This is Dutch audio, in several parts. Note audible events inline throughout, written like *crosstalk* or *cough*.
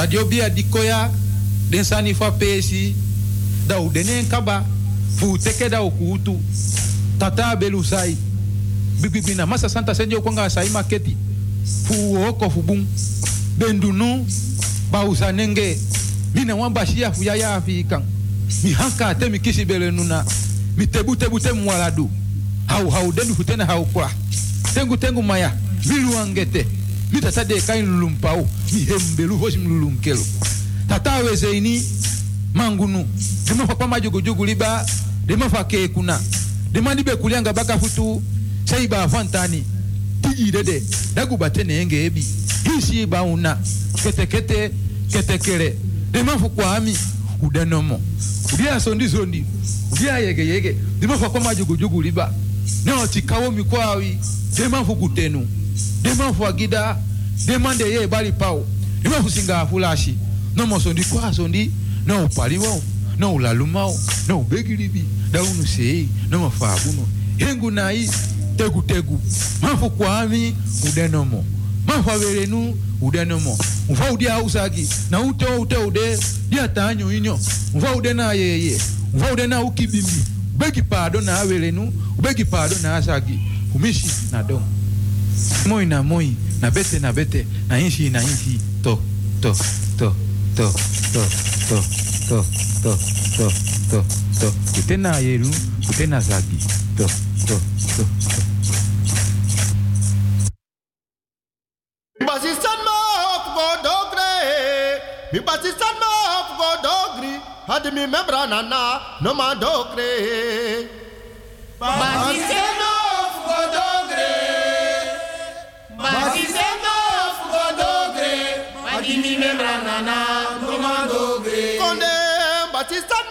Dat yo bia dikoya den sani fa pesi da u denen kaba fu teke da kutu tata belu sai bibi na masa santa senjo kwanga sai maketi fu oko fu bum bendunu ba usanenge mina wamba shia fu ya afikan mi hanka te mi kisi mi tebu tebu te mwaladu. Hau hau denu futena hau kwa. Tengu tengu maya milu angete vita sadeka inilulumpau mihembelu vosi mlulunkelo tataweze ini mangunu dimafa kwa majugujugu liba dimafa kekuna dimalibe kulyanga bakafutu saiba afantani tijidede dagubatene ebi. Hisi bauna ketekete ketekele dimafu kwami udenomo udia sondi sondi udia yege yege. Dimafa kwa majugujugu liba neotikawo mikwawi dimafu kutenu devant Fouagida, demandez bali pao. Et moi, vous singa foulashi. Non, mon son dit quoi Son dit non, paliwao, non, la lumao, non, begilibi, daounu sei, non, ma fabuno. Yengu naï, tegu tegu. Ma foukwami, ou denomo. Ma faverenu, ou denomo. Ou fa ou dia. Na ou te ou de, dia tanyo inyo. Ou fa de na ye ye. De na ukibimbi. Begi pardon na averenu, begi pardon na asagi. Kumishi na domo. Moi na moi na bete na bete na inshi na inshi to to to to to to to to to to to kute na yeru kute na zagi to to to to Basistan ma op go dogre. Mi basistan ma go dogri. Had mi membra na na no ma dogre. that is the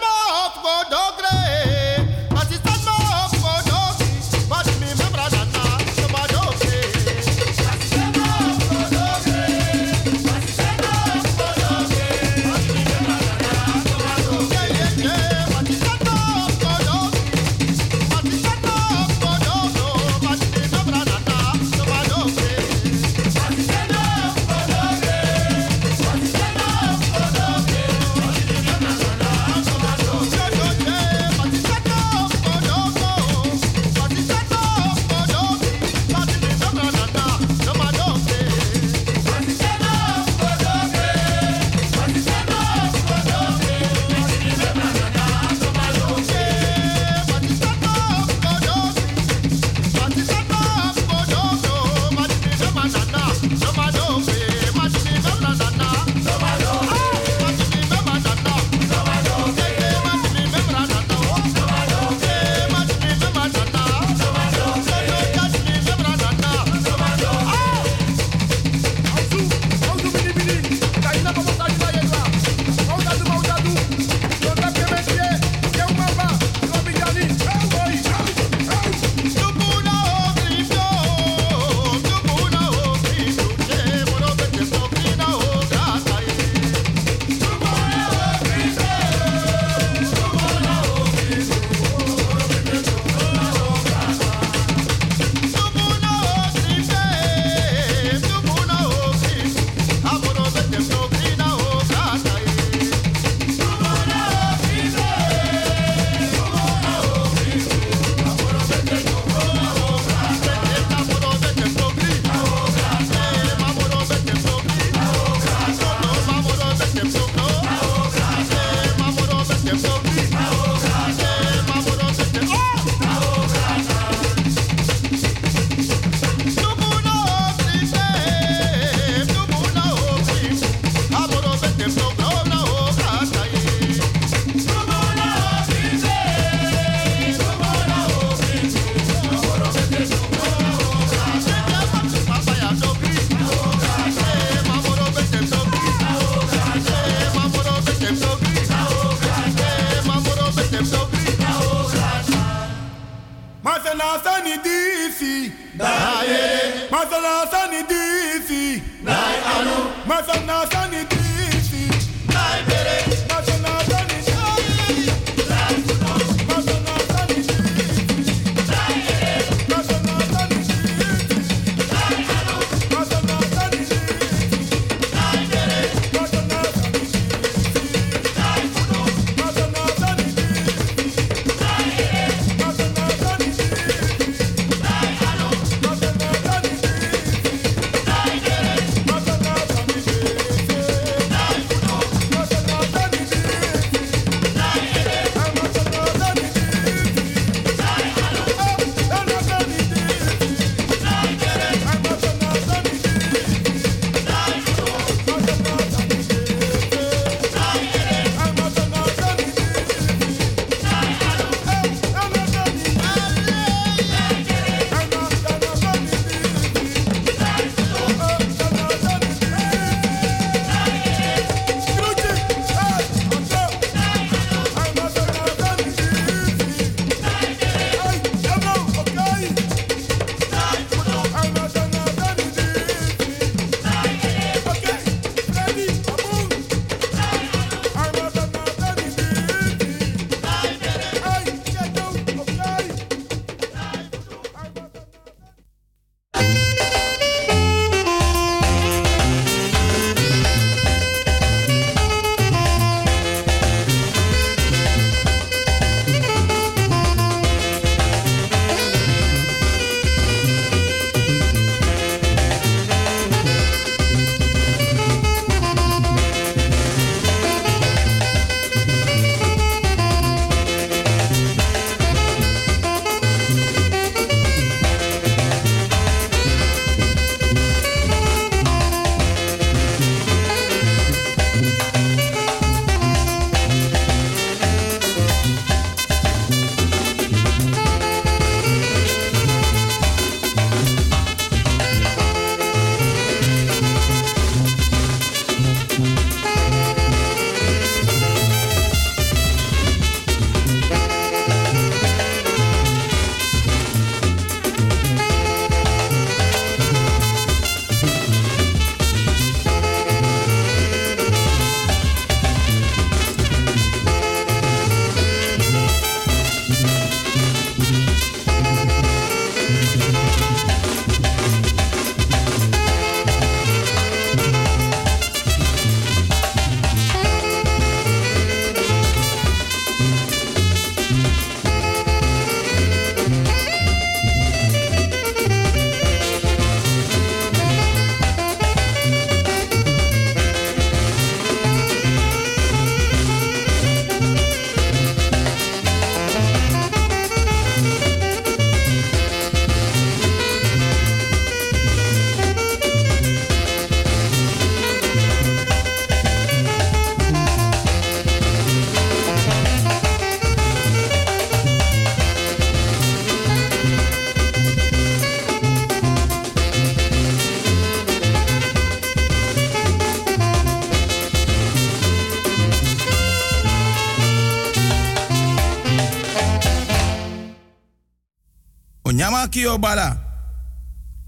Kio bala.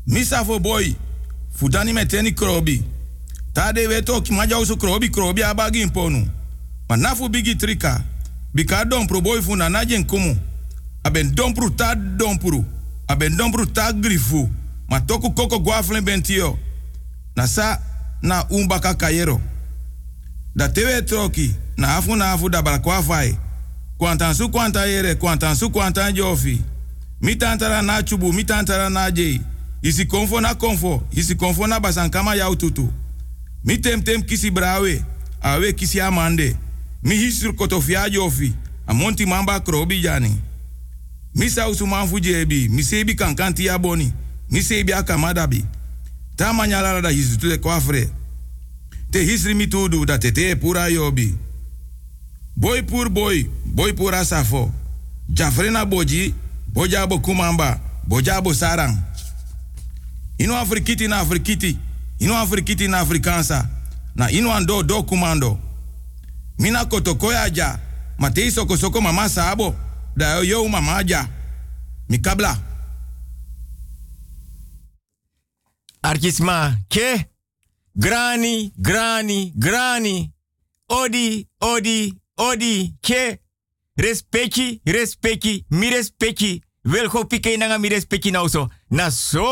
Misa fo boy. Fudani meteni krobi. Tade weto ki maja usu krobi krobi abagi imponu. Ma nafu bigi trika. Bika dompru boy fu na najen kumu. Aben dompru ta dompru. Aben dompru ta grifu. Ma toku koko guaflen bentio. Na sa na umbaka kayero. Da tewe troki. Na afu na afu da balakwa fai. Kwantan su kwanta yere, kwantan su kwantan jofi. Mi tantara na chubu, mi tantara na jei. Isi konfo na konfo, isi konfo na basankama yau tutu. Tem tem kisi brawe, awe kisi amande. Mi hisur kotofia jofi, amonti mamba krobi jani. Mi sausu manfu jebi, mi sebi kankanti ya boni, mi sebi akamadabi. Ta manyala da hisu tule kwafre. Te hisri mi tudu da tete pura yobi. Boy pur boy, boy pura safo. Jafrena boji, bojabo kumamba, bojabo sarang. Ino afrikiti na afrikiti, ino afrikiti na afrikansa, na ino ando do kumando. Mina kotokoya ja, matei soko mama sabo, da yo yo mama ja. Mikabla. Artisma, ke? Grani, grani, grani. Odi, odi, odi, ke? Respecti, respecti, mi respecti. Wil go pike nanga mi respecti nou so. Na so,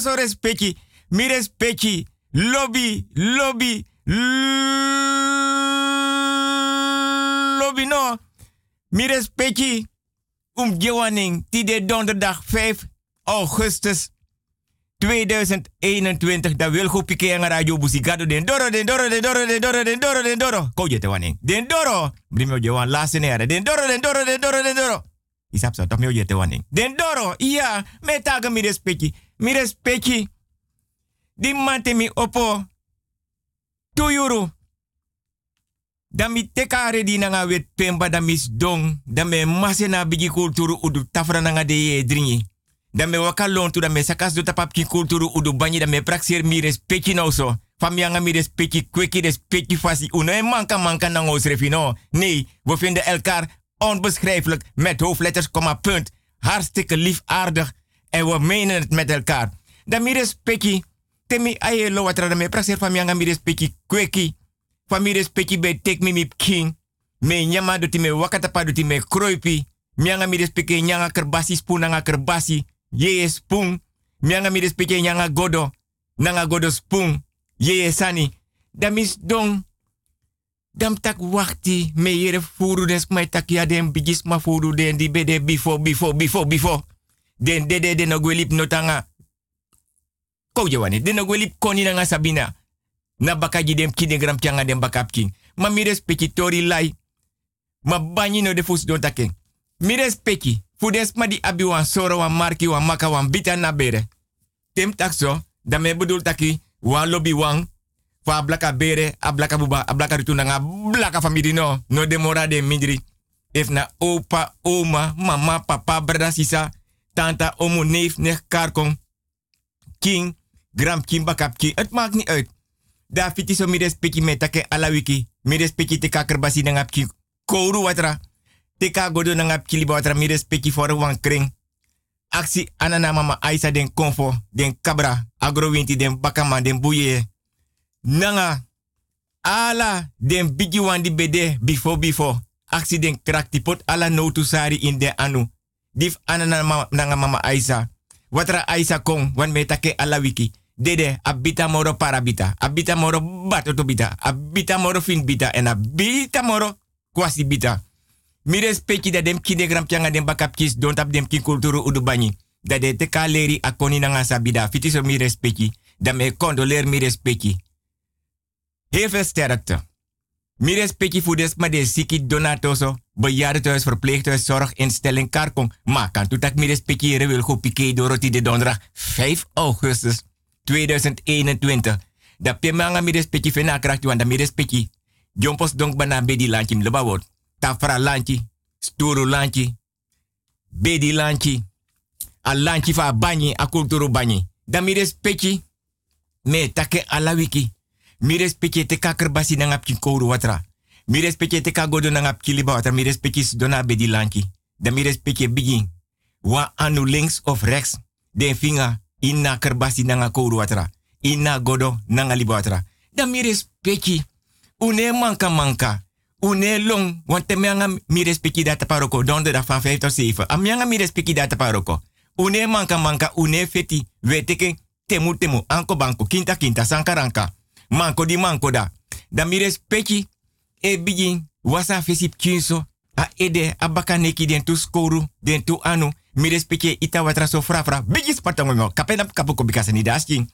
so respecti. Mi respecti. Lobby, lobby, lobby no. Mi respecti. Um gewaning, die de donderdag 5 augustus 2021 da wil go pike ang radio busigado den doro den doro den doro den doro den doro den doro. Ko je te waning den doro. Brimio je wan last nere den doro den doro den doro den doro. Isap so toch mio je te den doro iya me taga mi respecti mi respecti di mi opo tu yuru dan mi teka di nanga wet pemba da mis dong da me masena bigi kulturu udu tafra nanga de ye dringi dan me waka lontu dan me sakas do tapap ki kulturu udu banyi dan me praxer mi respecti no so. Famianga mi respecti kweki respecti fasi uno e manka manka na ons refino. Nee, we vinden elkaar onbeschrijfelijk met hoofdletters, komma punt. Hartstikke lief, aardig en we menen het met elkaar. Dan mi respecti, temi aye lo watra dan me praxer famianga mi respecti kweki. Fami respecti be tek mi mi king. Me nyama do ti me wakatapa do ti me kroipi. Mianga mi respecti nyanga kerbasi spunanga kerbasi ye spoon. Mianga mi respecte nyanga godo. Nanga godo spoon. Ye sani. Da mis don. Dam tak wakti me yere furu des mai tak ya den bigis ma furu den di bede before before before before. Den dede den no gwelip notanga. Kou. Den no gwelip koni nanga sabina. Na bakaji dem kinegram kyanga dem bakap king. Ma mi tori lai. Ma no de fus don taken. Mi respecte. Fudes ma di abi wan soro wan marki wan maka wan na bere. Tem takso, da me bedoel taki wan lobby wan. Fa blaka bere, a blaka buba, a blaka ritu nga blaka family no. No de mora de mindri. If na opa, oma, mama, papa, brada, sisa, tanta, omo, neef, nech, karkong, king, gram, king, bakap, king. Het uit. Da fiti so mi respecti me take ala wiki. Mi respecti te kakerbasi king. Kouru watra. Teka godo na ngap kili bawatra mi respecti for wan kring. Aksi anana mama Aisa den konfo, den kabra, agrowinti den bakama den buye. Nanga ala den bigi wan di bede before before. Aksi den krakti pot ala no sari in den anu. Dif anana mama, nanga mama Aisa. Watra Aisa kong wan metake ala wiki. Dede abita moro parabita, abita moro batoto bita, abita moro fin bita en abita moro kwasi bita. Mi respecti dat dem kidegram pianga dem bakap kis don tap dem kin kulturu udu banyi. Dat de te kaleri akoni nanga sabida. Fiti so mi respecti. Dat me condoleer mi respecti. Heel veel sterkte. Mi respecti voor des maar de siki donatoso. Bejaardentehuis, verpleeghuis, zorginstelling, karkong. Maar kan toetak mi respecti ere wil go pike doroti de donderdag 5 augustus 2021. Dat pemanga mi respecti fena krakti wanda mi respecti. Jompos donk bana bedi lanchim leba word tafra lanchi, sturu lanchi, bedi lanchi, a lanchi fa banyi, a kulturu banyi. Dan me take ala wiki. Mi respecti te kaker basi kouru watra. Mi respecti te kagodo na ngap kiliba watra. Mi respecti dona bedi lanchi. Mi. Wa anu links of rechts. Den vinger inna kerbasi nanga kouru watra. Inna godo nanga libatra. Dan mi. Une manka manka. Une long. Want te mi respecti data paroko. Donderdag van 5 tot 7. Amianga mi respecti data paroko. Une manka manka. Une feti. Weteke. Temu temu. Anko banko. Kinta kinta. Sankaranka. Manko di manko da. Dan mi respecti. E begin. Wasa fesip kinso. A ede. Abaka neki den tu. Den tu anu. Mi respecti ita watra so frafra. Bigis patongo. Kapena kapuko bikasa ni dasking.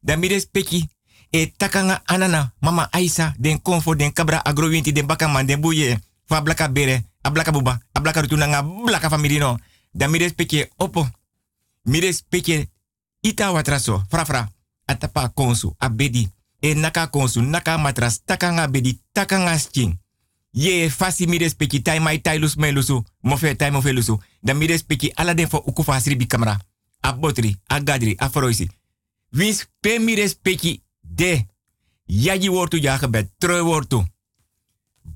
Dan mi respecti e takanga anana mama Aisa den konfo den kabra agrowinti den bakaman den buye fa blaka bere a blaka buba a blaka rutunanga blaka family no. Da mi opo. Mi respecte ita watraso fra fra. Atapa konsu abedi e naka konsu naka matras takanga bedi takanga sting. Ye fasi mi respecte tai mai tai lus mai lusu mo fe tai mo fe lusu. Da mi ala den fo ukufa sribi kamera a botri a gadri a wins pe mi respecte de. Yagi wortu ja gebed, treu wortu.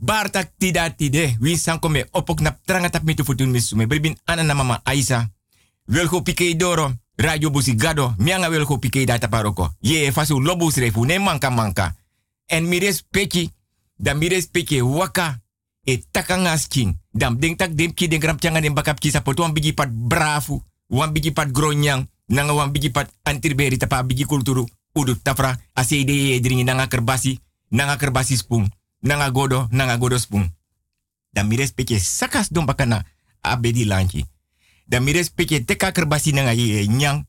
Bartak tida tide, win sanko me opok na tranga tap mitu futun misume. Bribin anana mama Aisa. Welgo pike doro, radio busi gado, mianga welgo pike data paroko. Ye fasu lobus refu, ne manka manka. En mires peki, dan mires peki waka, e takanga skin. Dan ding tak dem ki den gram changa den bakap kisa poto wan bigi pat brafu, wan bigi pat gronyang, nanga wan bigi pat antirberi tapa bigi kulturu udu tafra asede dringi nanga kerbasi nanga kerbasi spoon nanga godo nanga godo spoon dan mi respecte sakas don bakana abedi lanchi dan mi respecte teka kerbasi nanga ye nyang.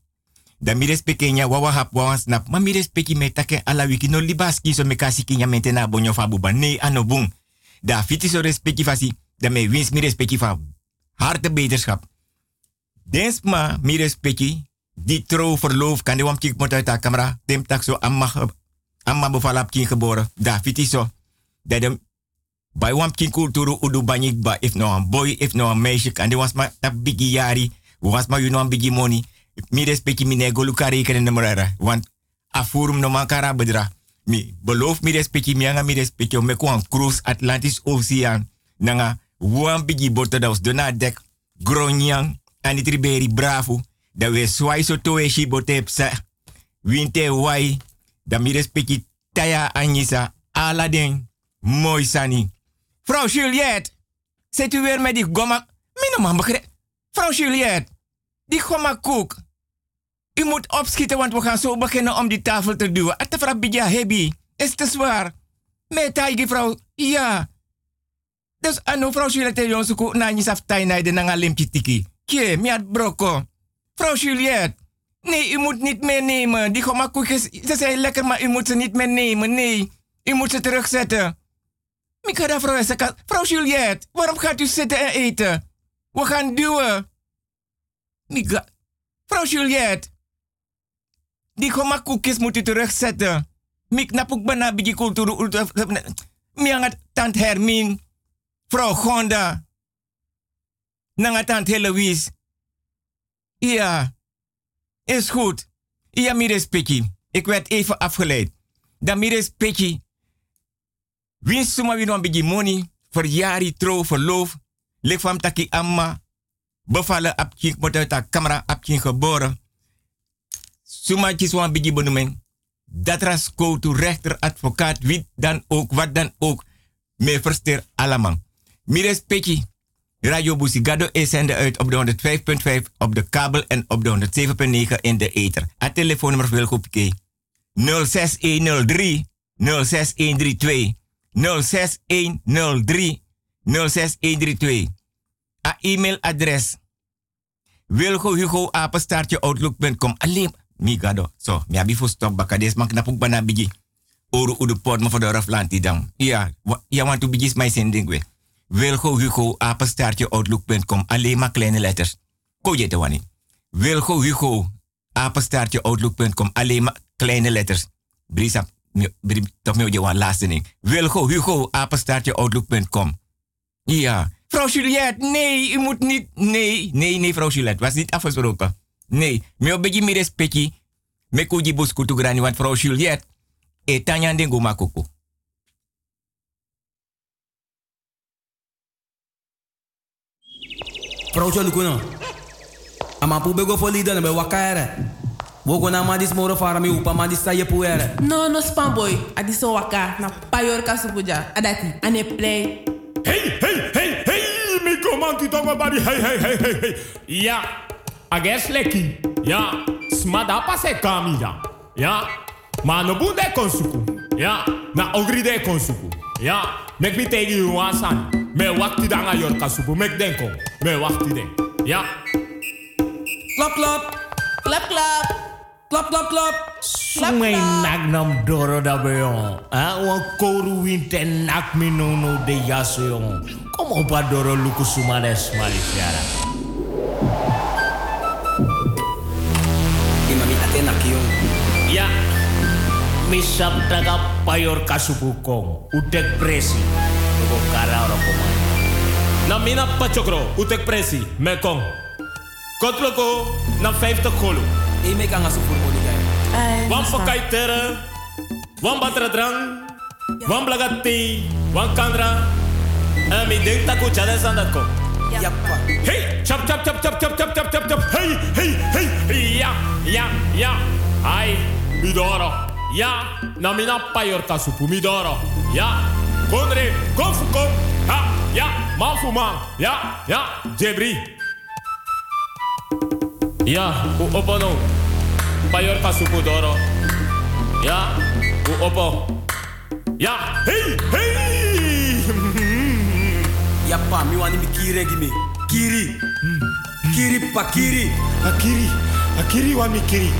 Dan mi respecte nya wawa hap wawa snap. Ma mi respecte me take ala wiki no libaski so me kasi kinya mentena bonyo fa buba. Ne ano da fiti so respecte fasi dan me wins mi respecte fa harte beterschap. Dens ma mi die trouw verloof kan de wam kik moet uit de camera. Tim tak zo amma amma bevalap kin geboren. Da fiti zo. Dat de bij wam kulturu udu banyik ba if no boy if no een meisje kan de was ma tap bigi yari. Was ma you no bigi money. Mi respecti mi nego luka de morera. Want afurum no mankara bedra. Mi beloof mi respecti mi anga mi respecti o me kwan cruise Atlantis Oceaan. Nanga wam bigi borto da was dona dek. Gronyang. Anitriberi bravo da we swai so to e shi bote psa. Winte wai. Da mi respecti taya anisa. Aladdin. Mooi sani. Vrouw Juliette. Zet u weer met die gomma. Mino man begrijp. Vrouw Juliette. Die gomma koek. U moet opschieten, want we gaan zo beginnen om die tafel te duwen. Ate vrouw Bidja Hebi. Is te zwaar. Met die vrouw. Ja. Dus anu vrouw Juliette jonsuku na nyisaf tainai de nanga limpje tiki. Kie, miat broko. Vrouw Juliette. Nee, u moet niet meenemen. Die koekjes, ze zijn lekker, maar u moet ze niet meenemen. Nee, u moet ze terugzetten. Mikada vrouw Vrouw Juliette, waarom gaat u zitten en eten? We gaan duwen. Mika. Vrouw Juliette. Die koekjes moet u terugzetten. Mik napuk bana bigi kulturu. Miangat tant Hermin. Vrouw Gonda. Nangat tant. Ja, is goed. Ja, mi respecti. Ik werd even afgeleid. Dan mi respecti. Wie suma wie nog een money. Verjari, trouw, verloof. Lik van taki amma. Bevallen op kink moet uit de camera op kink geboren. Suma kis wan bigi benoeming. Dat ras to rechter, advocaat, wie dan ook, wat dan ook. Me verster allemaal. Mi respecti. Radio Busigado is zende uit op de 105.5 op de kabel en op de 107.9 in de ether. Het telefoonnummer wil goed 06103 06132 06103 06132. A e-mailadres Wilgo. Alleen, migado. Zo, mi abi stop bakades man knapuk bana bigi. Oru udu port me voor de raflanti dan. Ja, ja want to bigis my sending we. Wilgo Hugo, apenstaartje outlook.com. Alleen maar kleine letters. Ko je te wani. Wilgo Hugo, apenstaartje outlook.com. Alleen maar kleine letters. Brisa, toch meer je laatste ding. Wilgo Hugo, apenstaartje outlook.com. Ja. Vrouw Juliette, nee, u moet niet. Nee, nee, nee, vrouw Juliette. Was niet afgesproken. Nee, me op beetje meer respectie. Me kuji bus kutu grani, want vrouw Juliette. Etanya dengo makoko. Vrouwtje Lukuna. Ama pu bego fo lida na be wakare. Wogo na ma dis moro fara mi upa ma dis sa ye puere. No, no spam boy. Adi so waka na payor kasupuja. Adati, ane play. Hey, hey, hey, hey, mi comanti tongo bari, hey, hey, hey, hey, hey. Ja, ages leki. Ja, smada pase kamida. Ja, ma no bunde konsuku. Ja, na ogri de konsuku. Ja, mek mi tegi you wasan. Me wakti danga yor kasubu mek denko. Me wakti den. Ya. Klap klap. Klap klap. Klap klap klap. sungai nak nam doro da beyon. Ha? Wan koru winte nak minono de yaso yon. Kom opa doro luku sumades malifiara. Imami atenak yon. Ya. Misap daga payor kasubukong. Udek presi. Udek presi. Tuko kara ora komay. Na mina pachokro. Utek presi. Me kong. Kotloko na 50 golo. E me kan asu furmo ni gaya. Wan pakai tere. Wan batra drang. Wan blagati. Wan kandra. En mi taku kom. Yappa. Hey, chop chop chop chop chop chop chop chop chop. Hey, hey, hey. Ja, ja, ja. Ai, midoro. Ja, na mina payor kasupu midoro. Ja, Kondre, Kofukom, Ha, Ya, Malfuma, Ya, Ya, Jebri. Ya, u opono, payor pasuku doro. Ya, u opo. Ya, hey, hey. *laughs* ya pa, mi wani mi kire gimi. Kiri, kiri pa kiri. Akiri, akiri wani kiri.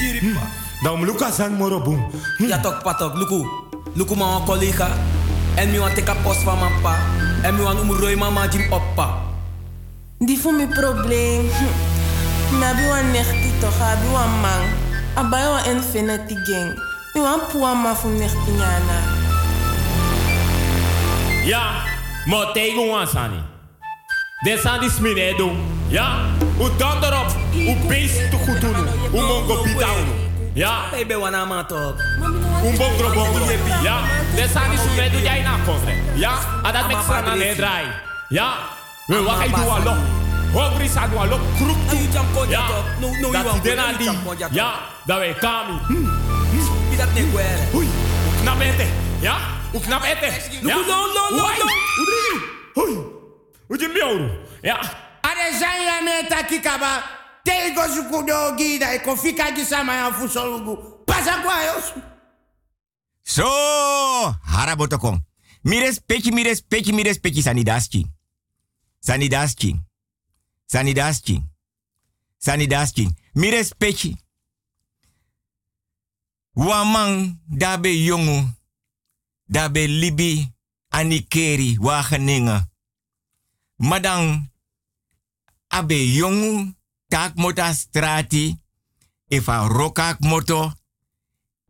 Kiri pa. Hmm, hmm, hmm. Daum luka sang morobum. Ya tok patok luku. Look my colleague. And me want take a post for my pa. Me want to roy my majim oppa. Toch, *laughs* wan man. Wan infinity gang. Mi wan puwa ma fu nechti nyana. Ja, maar tegen ons aan. Die u dan. U beest te goed. U mongo. Ja. Baby wana man talk. Un bom. Ja. Desani sube do na kofre. Ja. met sana ne dry. Ja. We wachten kai do alo. Hobri sa Ja. No no you want. Ja. Da we kami. Hmm. Idat ne kwere. Hui. Knap ete. Ja. U knap ete. No no no no. Hui. Ja. Tego sukudo gida e kofika gisama ya fusolugu. Pasa kwa yos. So, harabotokong. Mi respecti, mi respecti, mi respecti sanidaski. Sanidaski. Sanidaski. Sanidaski. Mi respecti. Wamang dabe jongu. Dabe libi anikeri wageningen. Madang abe jongu tak mota strati. If a rokak moto.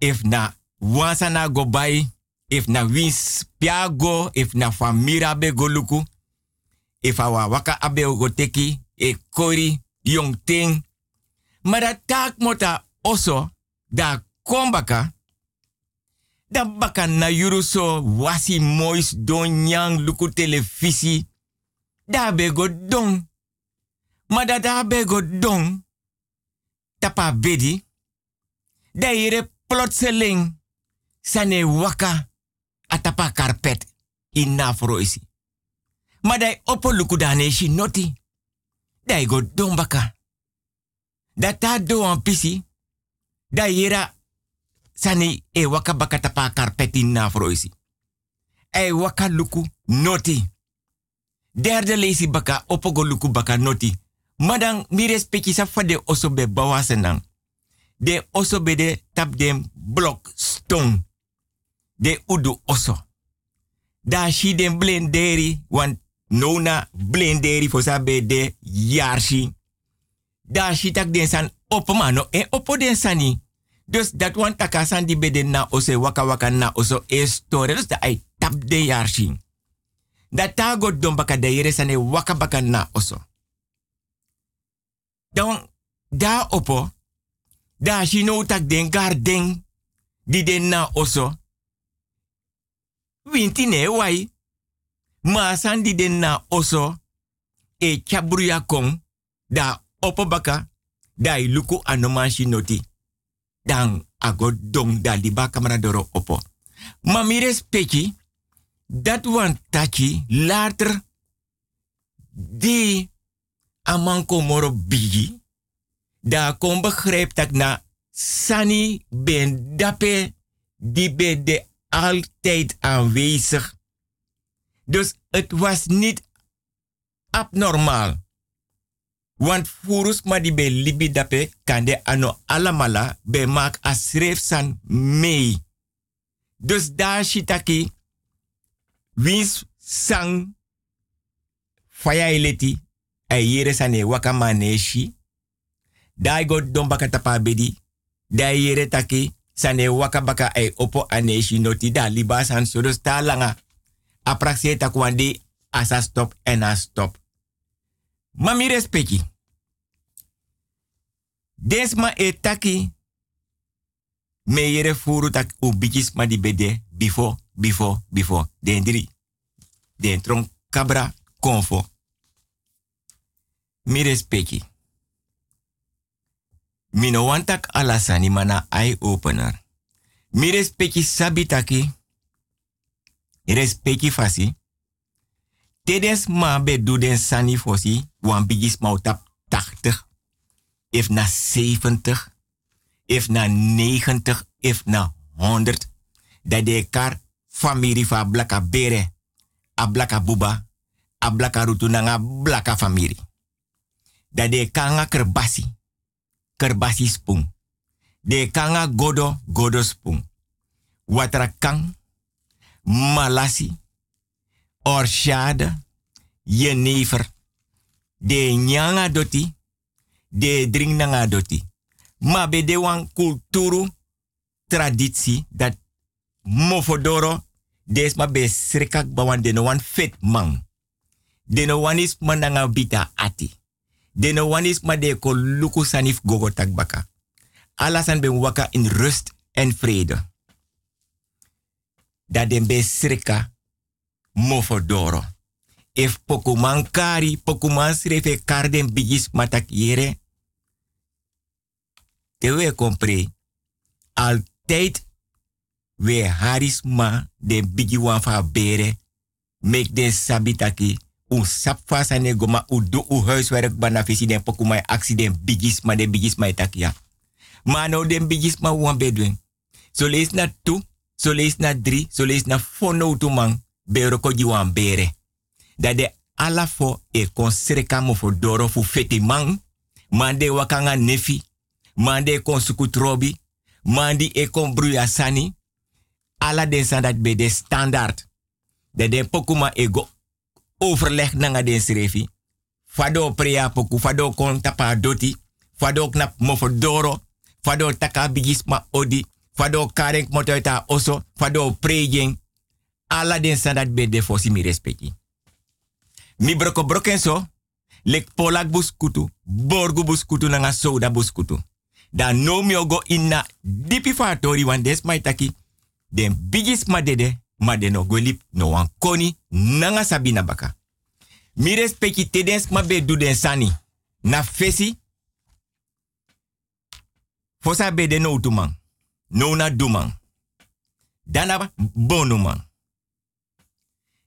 If na wansa na go bai. If na wins piago. If na famira be go luku. If awa waka abe go teki. E kori yong ting. Maar dat tak mota oso. Da kombaka. Da baka na yuru so wasi mois don yang luku televisi. Da be go don. Ma da daar Godon, tapa bedi, Da hier plotseling Sane waka atapa karpet in nafroisi. Maar e opo opoluku dan is noti. Dai e Godon baka. Dat daar pisi, Daar iera sani e waka baka tapa karpet in nafroisi. E waka luku noti. Derde lezi baka opogoluku baka noti. Madang mi respecti sa fade oso be bawasenang. De oso be de tap dem stone. De udu oso. Da shi den blenderi want nona blenderi for sa be de yarshi. Da shi tak den san opo mano en opo den sani. Dus dat wan taka san di be den na ose waka waka na oso e store. Dus da ai tap de yarshi. Da tago don baka de yere sane waka na oso. Dan da opo, da shi no tak den garden di den na oso. Winti ne wai. Ma san di den na oso. E chabruya kong. Da opo baka, da iluku anomanshi noti. Dan ago dong da liba kamera doro opo. Ma mi respecti, dat wan tachi later di amanko moro bigi. Da kon begrijp dat na sani ben dape die ben de altijd aanwezig. Dus het was niet abnormaal. Want furus ma di be libi dape kande ano alamala be mak asref san mei. Dus daar shitaki wins sang faya ileti ay yere sane waka maneshi. Dai go don baka tapa bedi. Dai yere taki sane waka baka ay opo aneshi noti da liba san sodos ta langa. Aprakse takwandi asa stop en a stop. Mami respecti. Desma e taki me yere furu tak u ma di bede before, before, before. Den drie. Den tron kabra konfo. Mi respecti. Mi no want tak alasani mana eye opener. Mi respecti sabitaki. Respecti fasi. Tedes ma be do den sani fosi. Wan bigis ma tap 80. If na 70. If na 90. If na 100. Dat de kar famiri fa blaka bere. A blaka buba. A blaka rutu nanga blaka famiri. Dat de kanga kerbasi. Kerbasi spung. De kanga godo godo spung. Watra kang. Malasi. Orshade. Jenever. De nyanga doti. De drink nanga doti. Ma be de kulturu. Traditie. Dat mofodoro. Des ma be srikak bawan de no wan fit man. De no wan is mananga bita ati. De no is ma de ko luku sanif gogo takbaka. Alasan ben waka in rust en vrede. Dat den be srika mofodoro. If pokuman kari, pokuman srefe karden bigis matak yere. Te we compre. Altijd we harisma de bigi fa bere. Make den sabitaki. Un sap fasa ne goma u do u huiswerk bana visi den pokumai accident bigis ma den bigis ma takia. Ma no den bigis ma wan bedwen. So lees na tu, so lees na drie, so lees na fono tu man. Bero ko di wan bere. Dat de ala fo e kon sreka mo fo doro fu feti man. Mande wakanga nefi. Mande kon sukutrobi. Mandi e kon bruya sani. Ala den san dat be de standaard. Dat den pokuma ego overleg nanga den srefi. Fado prea poku, fado kon tapa doti. Fado knap mo fo doro. Fado taka bigis ma odi. Fado kareng motoita oso. Fado prejeng. Ala den san dat be de fosi mi respecti. Mi broko broken so, lek polak buskutu, borgu buskutu nanga soda buskutu. Dan no mi ogo inna dipi fatori wan des mai taki. Den bigis ma dede, ma den no golip no wan koni nanga sabina baka. Mi respecti tedens ma be du sani. Na fesi. Fosa be de no utuman. No na duman. Dana bonuman.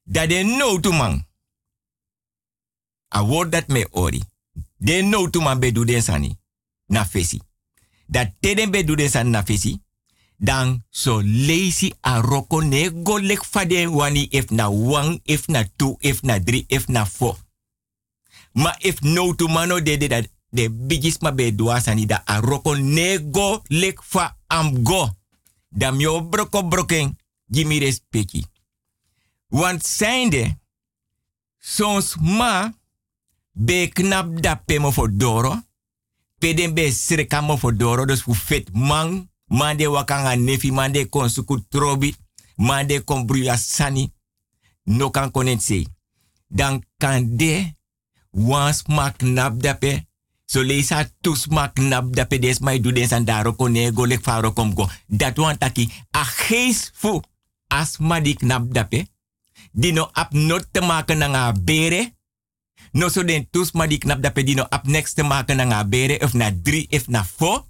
Da de no utuman. A woord dat me ori. De no to man be den sani. Na fesi. Dat teden be den sani na fesi. Dan so lazy a roko ne go lek fade wani if na one, if na two, if na three, if na four. Ma if no to mano de de dat de bigis ma be da a roko ne go lek fa am go. Dam yo broko broken. Gimme respecti. Want zijnde, soms ma be knap da pemo for doro. Peden be sreka mo for doro. Dus fu fit man. Mande wakanga nefi. Mande kon suku trobi. Mande kon bruya sani. No kan konen say. Dan kan de. Wan smak knap dape. So leisa tu smak knap dape. Des mai du den san daro faro kom go. Dat wan taki. A gees fu. Asma di knap dape. Die no ap not te maken na bere No so den tus ma di knap da pedino up next te maken na bere of na drie of na fo.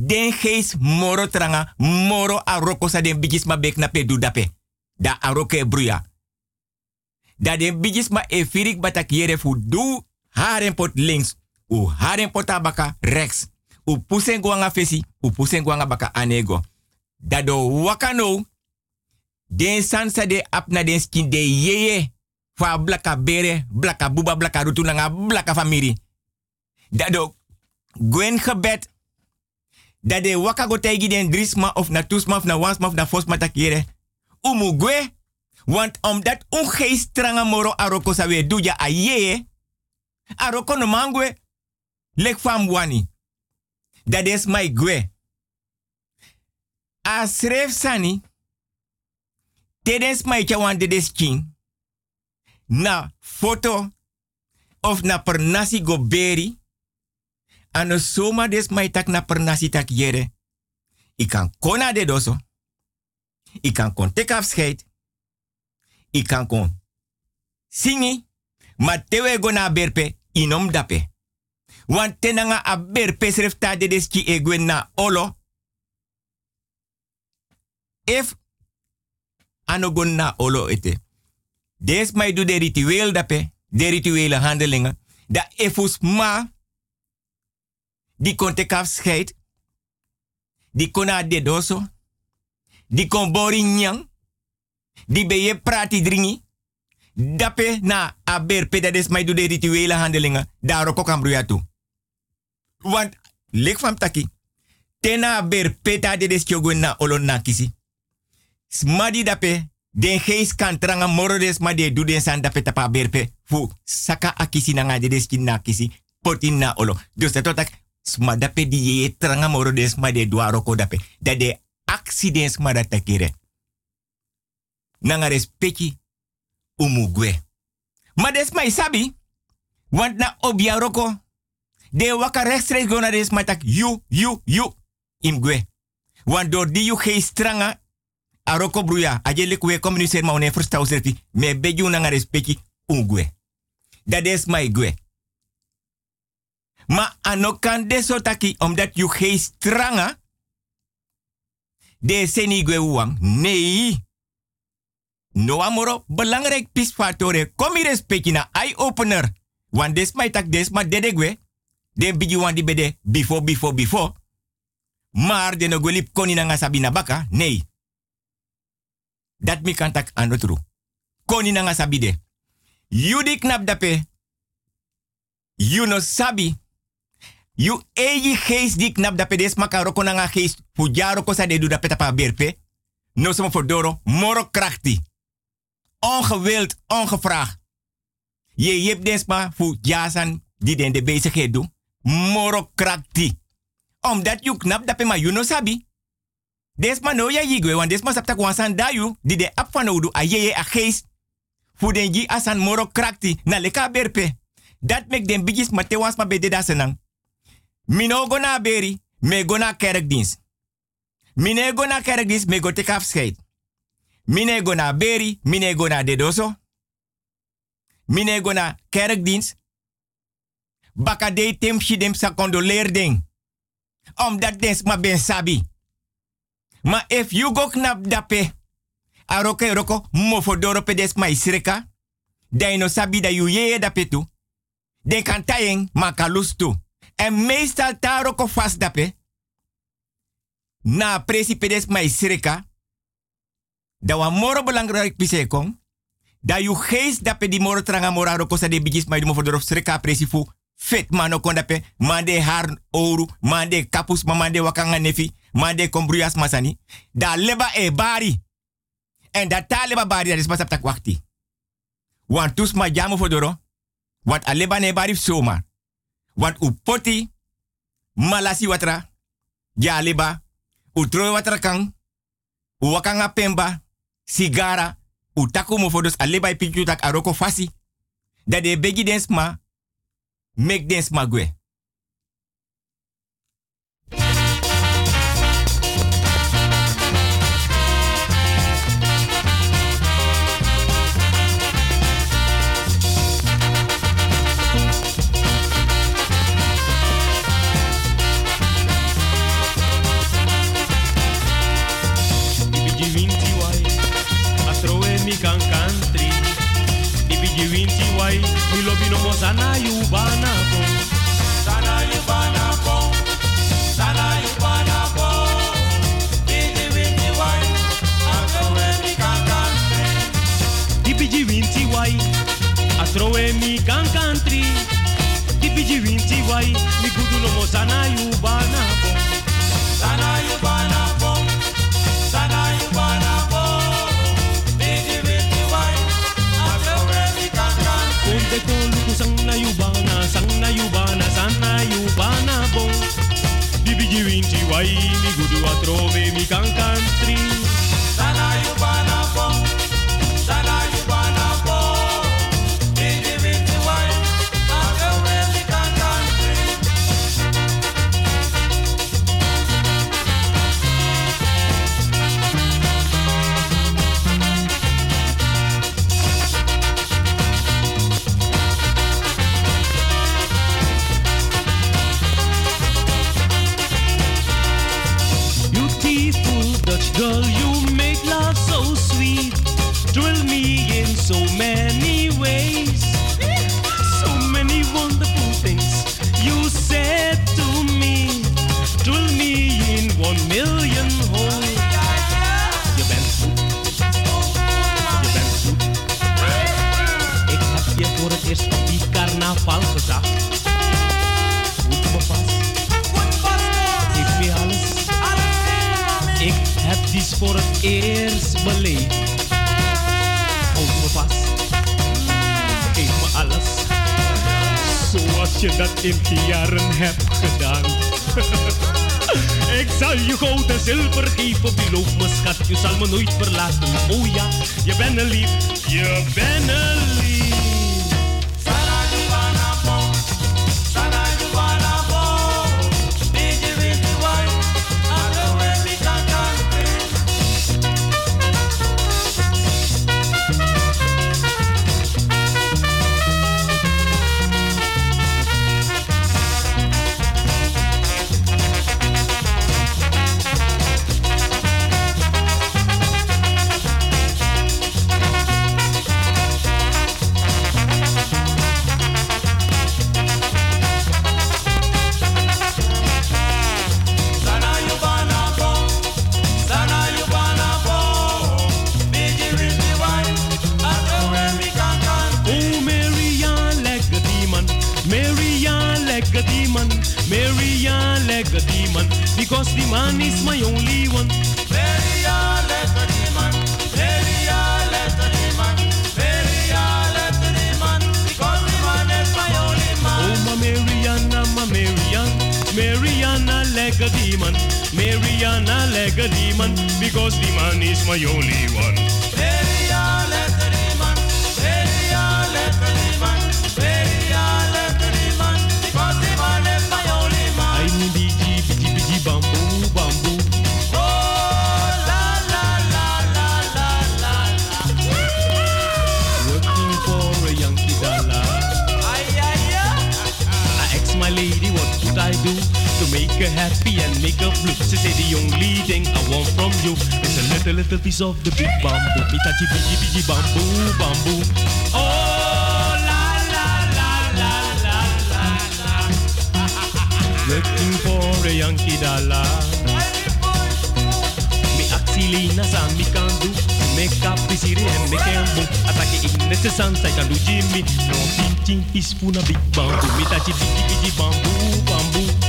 Den gees moro tranga, moro aroko sa den bigis ma bek na pedu dape. Da aroko e bruya. Da den bigis ma e firik batak yere fu du haren pot links. U haren pot abaka rechts. U pusen guanga fesi, u pusen guanga baka anego. Da do wakano, den sansa de apna skin de yeye. Fa blaka bere, blaka buba, blaka rutu blaka famiri. Da do gwen gebed. Da de waka go den drisma of na tusma of na wansma of na fosma takere. Umu gwe. Want omdat ungeest stranga moro aroko sa we duja a. Aroko no mangwe. Lek fam wani. Dat is my gwe. A sani. Tedens my chawan. Na foto. Of na per nasi go. Ano soma des my tak na per nasi tak yere. Ik kan kona de doso. Ik kan kon tek afscheid. Ik kan kon singi. Maar tewe go berpe inom dape. Want tenanga a berpe srefta de deski egwen na olo. If anogon na olo ete. Des mij doe de ritueel dape. De rituele handelingen. Da efus ma. Die kon tek afscheid. Die kon na de. Die kon bori nyang. Die ben je prati dringi. Dape na aberpe dat is mij doe de rituele handelingen. Daar ook aan broeia. Want, lek van taki. Tena aberpe ta de des kyogun na olon na kisi. Smadi dape. Den geest kan tranga moro des ma de du den san dape tapa berpe. Fu saka akisi na nga de des kin na kisi. Potin na olo. Dus dat tot sma dape di ye tranga moro des ma de duaroko dape. Dat de accidents ma dat takire. Nanga respecti umugwe. Maar des mij sabi. Want na obia roko. De waka rechtstreeks go des maar tak you, you, you. Imgwe. Want door die you stranga. Aroko bruya. Aje lekwe communiceer ma one. Me beju nanga respecti umgwe. Dat is my gwe. Maar anokan deso taki. Omdat you geen stranga. De seni gwe uwang. Nee. No amoro, belangrijk pisfatore. Kom hier respecti na eye-opener. Want des my tak des ma dedegwe. Den bigi wan di bede before, before, before. Maar de no golip koni na baka. Nee. Dat mi kan tak anotru. Koni na nga sabi de. You di knap dape. You no sabi. You eji geest di knap dape des maka roko na nga geest. Fujaro ko sa de du dape tapa berpe. No somo fordoro. Moro krachti ongewild, ongevraagd. Je hebt desma voor jasan die den de bezigheid doen. Moro krakti. Omdat je knap dat ma you no sabi. Desma no ya yigwe, want desma sapta kwansan dayu, die de ap van odu a yeye a geest. Voor den ji asan moro krakti, na leka berpe. Dat mek den bigis ma te wans ma bede da. Mino go na beri, me go na kerkdienst. Mine go na kerkdienst, me go tek afscheid. Mine go na beri, mine go na dedoso. Mine go na kerkdienst. Baka de tem shidem sa ding. Omdat des ma ben sabi. Ma if you go knap dape. Aroke roko mofodoro pe des ma isreka. Dai no sabi da you ye dape tu. Den kan tayeng ma kalus tu. En meestal ta roko fast dape. Na presi pe des ma isreka. Da wa moro belangrijk pisekong. Da you geest dape di moro tranga moraro kosa de bigis mai dumo fodoro sreka presifu. Fet mano kondape. Mande har oru. Mande kapus ma mande wakanga nefi. Mande kombruyas masani. Da leba e bari. En dat ta leba bari dat is pas tak wakti. Want tus ma jamu fodoro. Want a leba ne bari soma. Want u poti. Malasi watra. Ja leba. U troi watra kang. U wakanga pemba sigara, utaku mo fodos pichu tak aroko fasi. Dat de begi densma, mek densma. bino mo sana yu bana ko sana yu bana Tiwai, sana mi kankan Dipiji no mo sana Yubana. ko sana Chihuahua, mi gudu atrove, mi canca in die jaren heb gedaan. *laughs* Ik zal je goud en zilver geven, beloof me schat, je zal me nooit verlaten. Oh ja, je bent een lief, je bent een lief. la. Me axilina sa me can do. Me capisiri en me ik Atake ignete san sai. No pinching is puna big bamboo. Mi tachi digi digi bamboo bambu.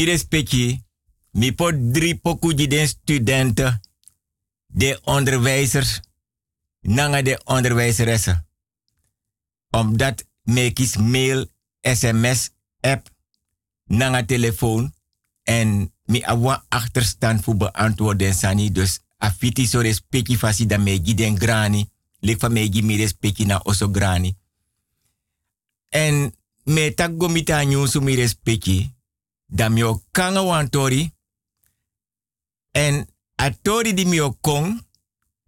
Mi respecti, mi pot drie poku di den studenten, de onderwijzers, nanga de onderwijzeressen. Omdat me kies mail, sms, app, nanga telefoon en mi awa achterstand voor beantwoorden sani. Dus afiti so respecti fasi da me gi den grani, lik van me gi mi respecti na oso grani. En me tak gomita nyusu mi respecti, da mi o kanga wan tori, en a tori di mi o kong,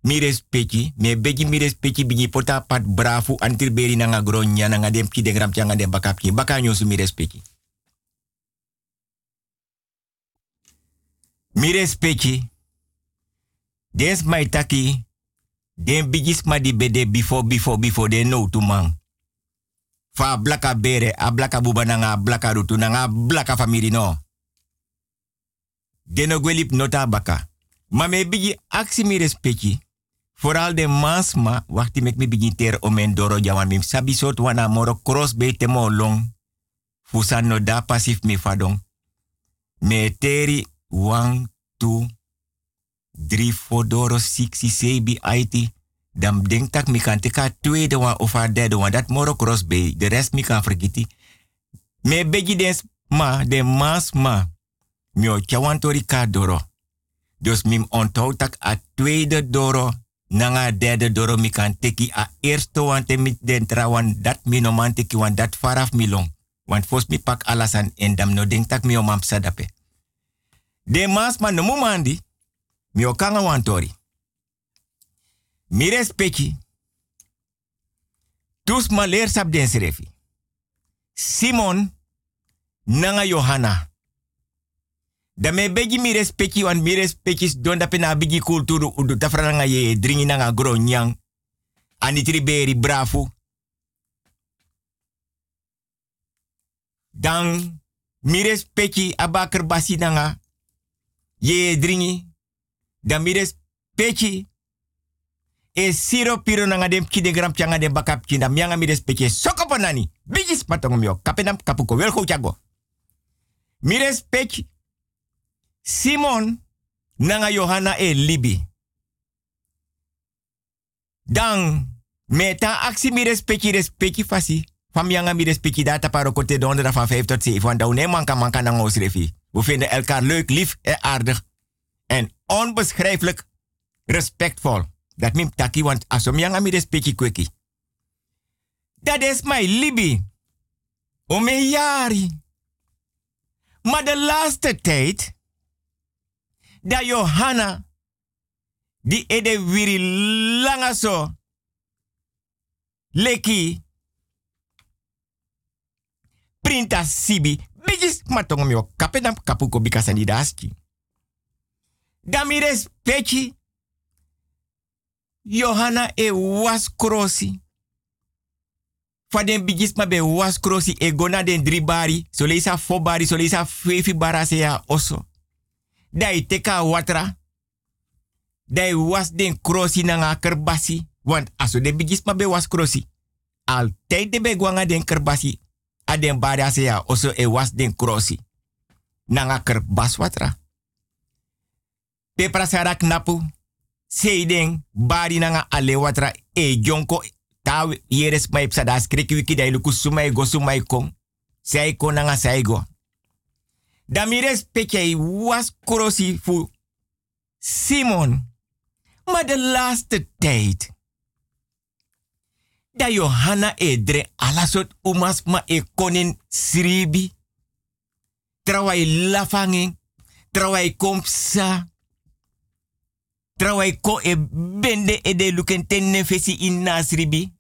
mi respecti, me begi mi respecti bigi pota pat brafu antir beri nanga gronya nanga dem ki den gram changa dem bakapki, baka nyusu mi respecti. Mi respecti, dens mai taki, den bigis ma di bede before before before den no man. Fa blaka bere, a blaka buba nanga blaka rutu nanga blaka famiri no. Deno gwelip nota baka. Ma me bigi aksi mi respecti. Vooral de mansma, wachti mek bigi ter omen doro jawan mim sabi wana moro cross be temo long. Fusan no da pasif mi fadong. Me teri one, two, drie fodoro, siksi, sebi, aiti. Dan denk tak mi kan teka tweede one of a derde one. Dat moro cross be. De rest mi kan vergeten. Me begi des ma, de mas ma. Mi o chawan tori ka doro. Dus mim onthoud tak a tweede doro. Nanga derde doro mi kan teki a eerste one te mi den trawan. Dat mi no man teki wan dat faraf mi long. Want fos mi pak alasan en dam no denk tak mi o mam sadape. De mas ma no mumandi. Mi o kanga wan tori. Mi respecti. Dus ma leer sap serefi. Simon nanga Johanna. Da me begi mi respecti wan mi respecti don da pena bigi kulturu udu tafra nanga ye dringi nanga gro nyang. Anitri beri bravo. Dan mi respecti abaker basi nanga ye dringi. Dan mi respecti e siro piro nanga dem kide gram changa dem bakap kinda mianga mi respecte soko panani bigis patong mio kapenam kapuko. Wel go chago. Mi Simon nanga Johanna e Libi. Dan meta aksi mi respecti respecti fasi. Fam yanga mi respecti data paro kote donderdag van 5 tot 7 want dan nee we vinden elkaar leuk lief en aardig. En onbeschrijfelijk respectvol dat mim taki want asom yang ami respecti kweki. Dat is my libi. O me jari. Maar de laatste tijd, dat Johanna, die ede wiri langa so, leki, printa sibi, bijis matong mi o kapedam kapuko bikasani daski. Da mi respecti, Johanna e was krosi. Fa den bigis be was krosi e gona den drie bari. So leisa fo bari, so leisa fefi oso. Da i teka watra. Dai was den krosi na nga kerbasi. Want aso de bigis ma be was krosi. Altijd de gwanga den kerbasi. A den bari ase oso e was den krosi. Na kerbas watra. Pe prasara knapu. Seiden bari na nga ale watra e jonko ta yeres mai psa da skriki wiki da iluku sumai go sumai kom. Sai ko na nga sai go. Da mi respecte was krosi fu Simon. Maar de laatste tijd. Da Johanna edre alasot umas ma e konin sribi. Trawai lafanging. Trawai kompsa. Trawai ko e bende e de luken ten nefesi in nasribi.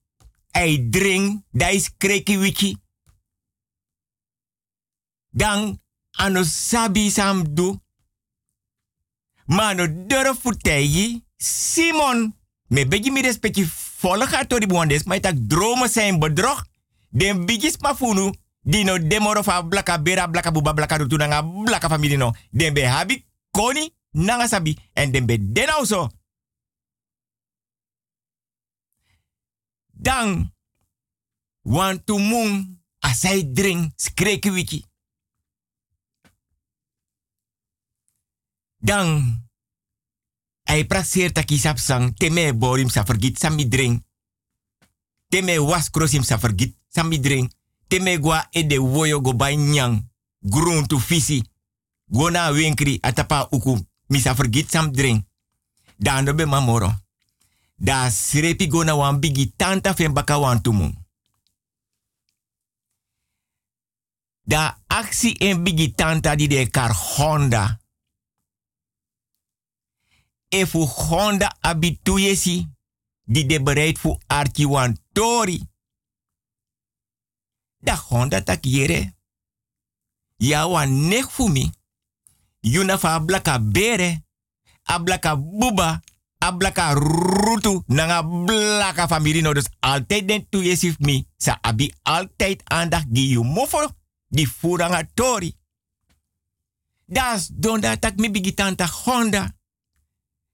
Ai drink. Da is kreki wiki. Dan ano sabi sam du. Mano doro futei Simon. Me begi mi respecti volle gaat door die boandes, maar tak dromen zijn bedrog. Den bigis mafunu, dino demoro fa blaka bera blaka buba blaka rutu nanga blaka family no. Den be habi koni nanga sabi en den be den also. Dan, want to mung, asai drink, skreki wiki. Dan, ai praseer taki sap sang, teme borim sa vergit sa mi drink. Teme was krosim sa vergit sa mi drink. Teme gwa e de woyo go bay nyang, groen tu fisi. Gona winkri atapa uku, mi sa vergit sam drink. Dan do be mamoro. Da srepi gona wan bigi tanta fen baka wan tumu. Da aksi en bigi tanta di de kar Honda. E fu Honda abituyesi di de bereid fu arki wan tori. Da Honda tak yere. Ya wan nek fu mi. Yuna fa blaka bere. A blaka buba. A rutu. Nanga blaka familie Dus altijd den tuyesi mi. Sa abi altijd aandacht gi you mofo. Di furanga tori. Das donda tak mi bigitanta Honda.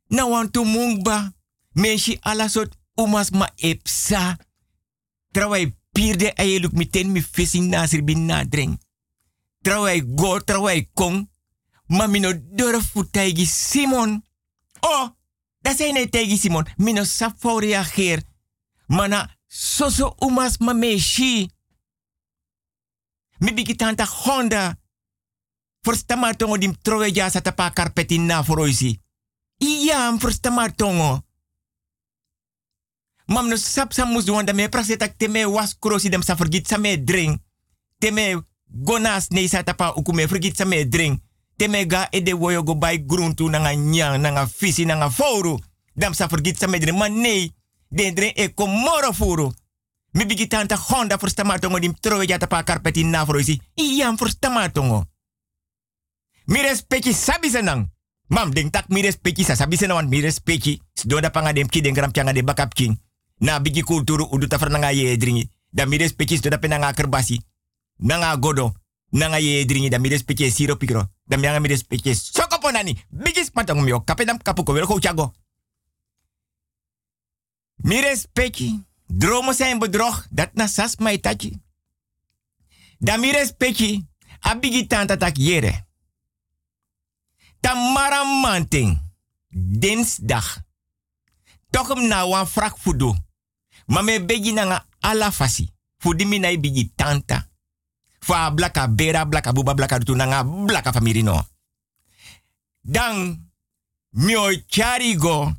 Na wan tu mungba. Meshi ala sot umas ma epsa. Trawai pirde aye luk miten mi fissing nasir bin nadring. Trawai go, trawai kong. Ma mino dora futai Simon. Oh, dat zijn nee tegi Simon. Mino safo reageer. Mana soso umas ma meshi. Mi bigi tanta Honda. Forstama tongo dim trowe jasa tapa karpetin na foroisi. Iya, forstama tongo. Mam no sap sa mus wanda me praseta teme was krosi dem sa forgit sa me drink. Teme gonas ne sa tapa uku me forgit sa me drink. Teme ga ede woyo go bay gruntu nanga nyang nanga fisi nanga foru. Dam sa forgit sa me drink. Man nee, den drink e komoro furu. Mi bigi tanta Honda for stamatongo dim trowe ja tapa karpeti na foroisi. Iya for stamatongo. Mi respecti sabi senang. Mam ding tak mi respecti sa sabi senang mi respecti. Sdoda panga dem ki den gram changa de bakap king. Na bigi kulturu udu tafar nanga ye. Da mi respecti sdoda pe nanga kerbasi. Nanga godo. Nanga ye dringi da mi respecti siro pikro. Da mi anga mi respecti sokoponani. Bigi spatongo mi o kapedam kapuko wel go chago. Mi respecti. Dromen zijn bedrog, dat na sas mai tachi. Damire speki, abigi tanta tak yere. Tamara manting, dinsdag. Hem na wan frak fudu. Maar me begi na nga ala fasi. Fudi mi na bigi tanta. Fa blaka bera, blaka buba, blaka nga blaka famiri no. Dan, mi o charigo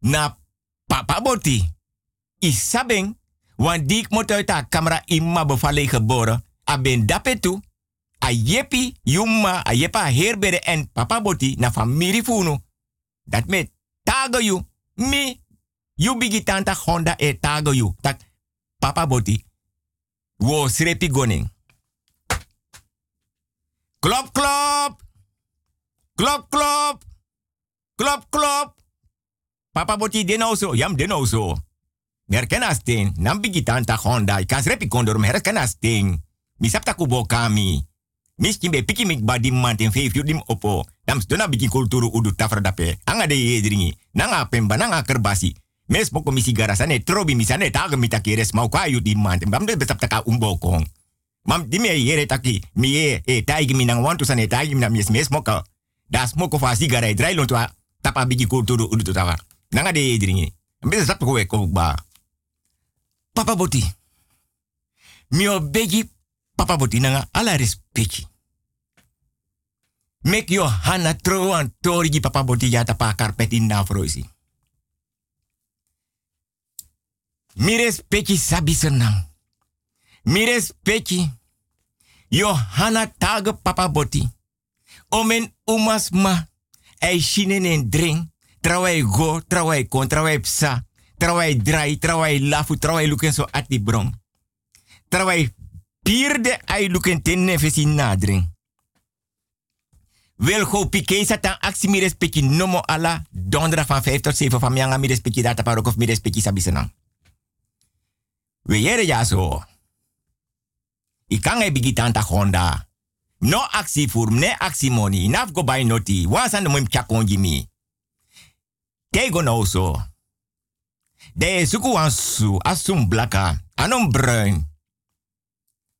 na papa boti isabeng, want dik moet uit haar camera imma bevallen geboren. A ben dapetu, a yepi, yumma, a yepa herbere en papa boti na familie funu. Dat met tago you, mi, you bigi tanta honda e tago you. Tak papa boti, wo srepi goning. Klop, klop. Klop, klop. Klop, klop. Papa boti den also, jam den also. Merkena sting, nam bigi tanta honda, i kas repi kondor merkena sting. Mi sapta kubo kami. Miskin be piki mik badi mantin feif dim opo. Dam stona biki kulturu udu tafra dape. Anga de yedringi. Nanga pemba nanga kerbasi. Mes poko misi garasane trobi misane taga mita mau kwa yu di mante. Bam de betap taka umbo kong. Mam di me yere taki mi e taigi minang wantu sane taigi minang mes mes moka. Das moko fa sigara e drai lontwa tapa kulturu udu tafra. Nanga de yedringi. Mbese sap ko e ko ba. Papa boti. Mio begi papa boti nanga ala respecti. Mek yo hana tro an tori papa boti ya tapa karpet in na froisi. Mi respecti sabi senang. Mi respecti yo hana tag papa boti. Omen umas ma ei shinen en. Trawai go, trawai kon, trawai psa. Trawai drai, trawai lafu, trawai luken so ati bron. Trawai pierde ai luken ten nefesi nadring. Wil go pike satan aksi mi respecti nomo ala donderdag van 5 tot 7 van mianga mi respecti data parok of mi respecti sabisenang. We yere ja. I kan e bigi tanta honda. No aksi voor ne aksi money. Naf go by noti. Wansan de mwim chakonji mi. Kego no so. De suku ansu asum blaka. Anon bruin.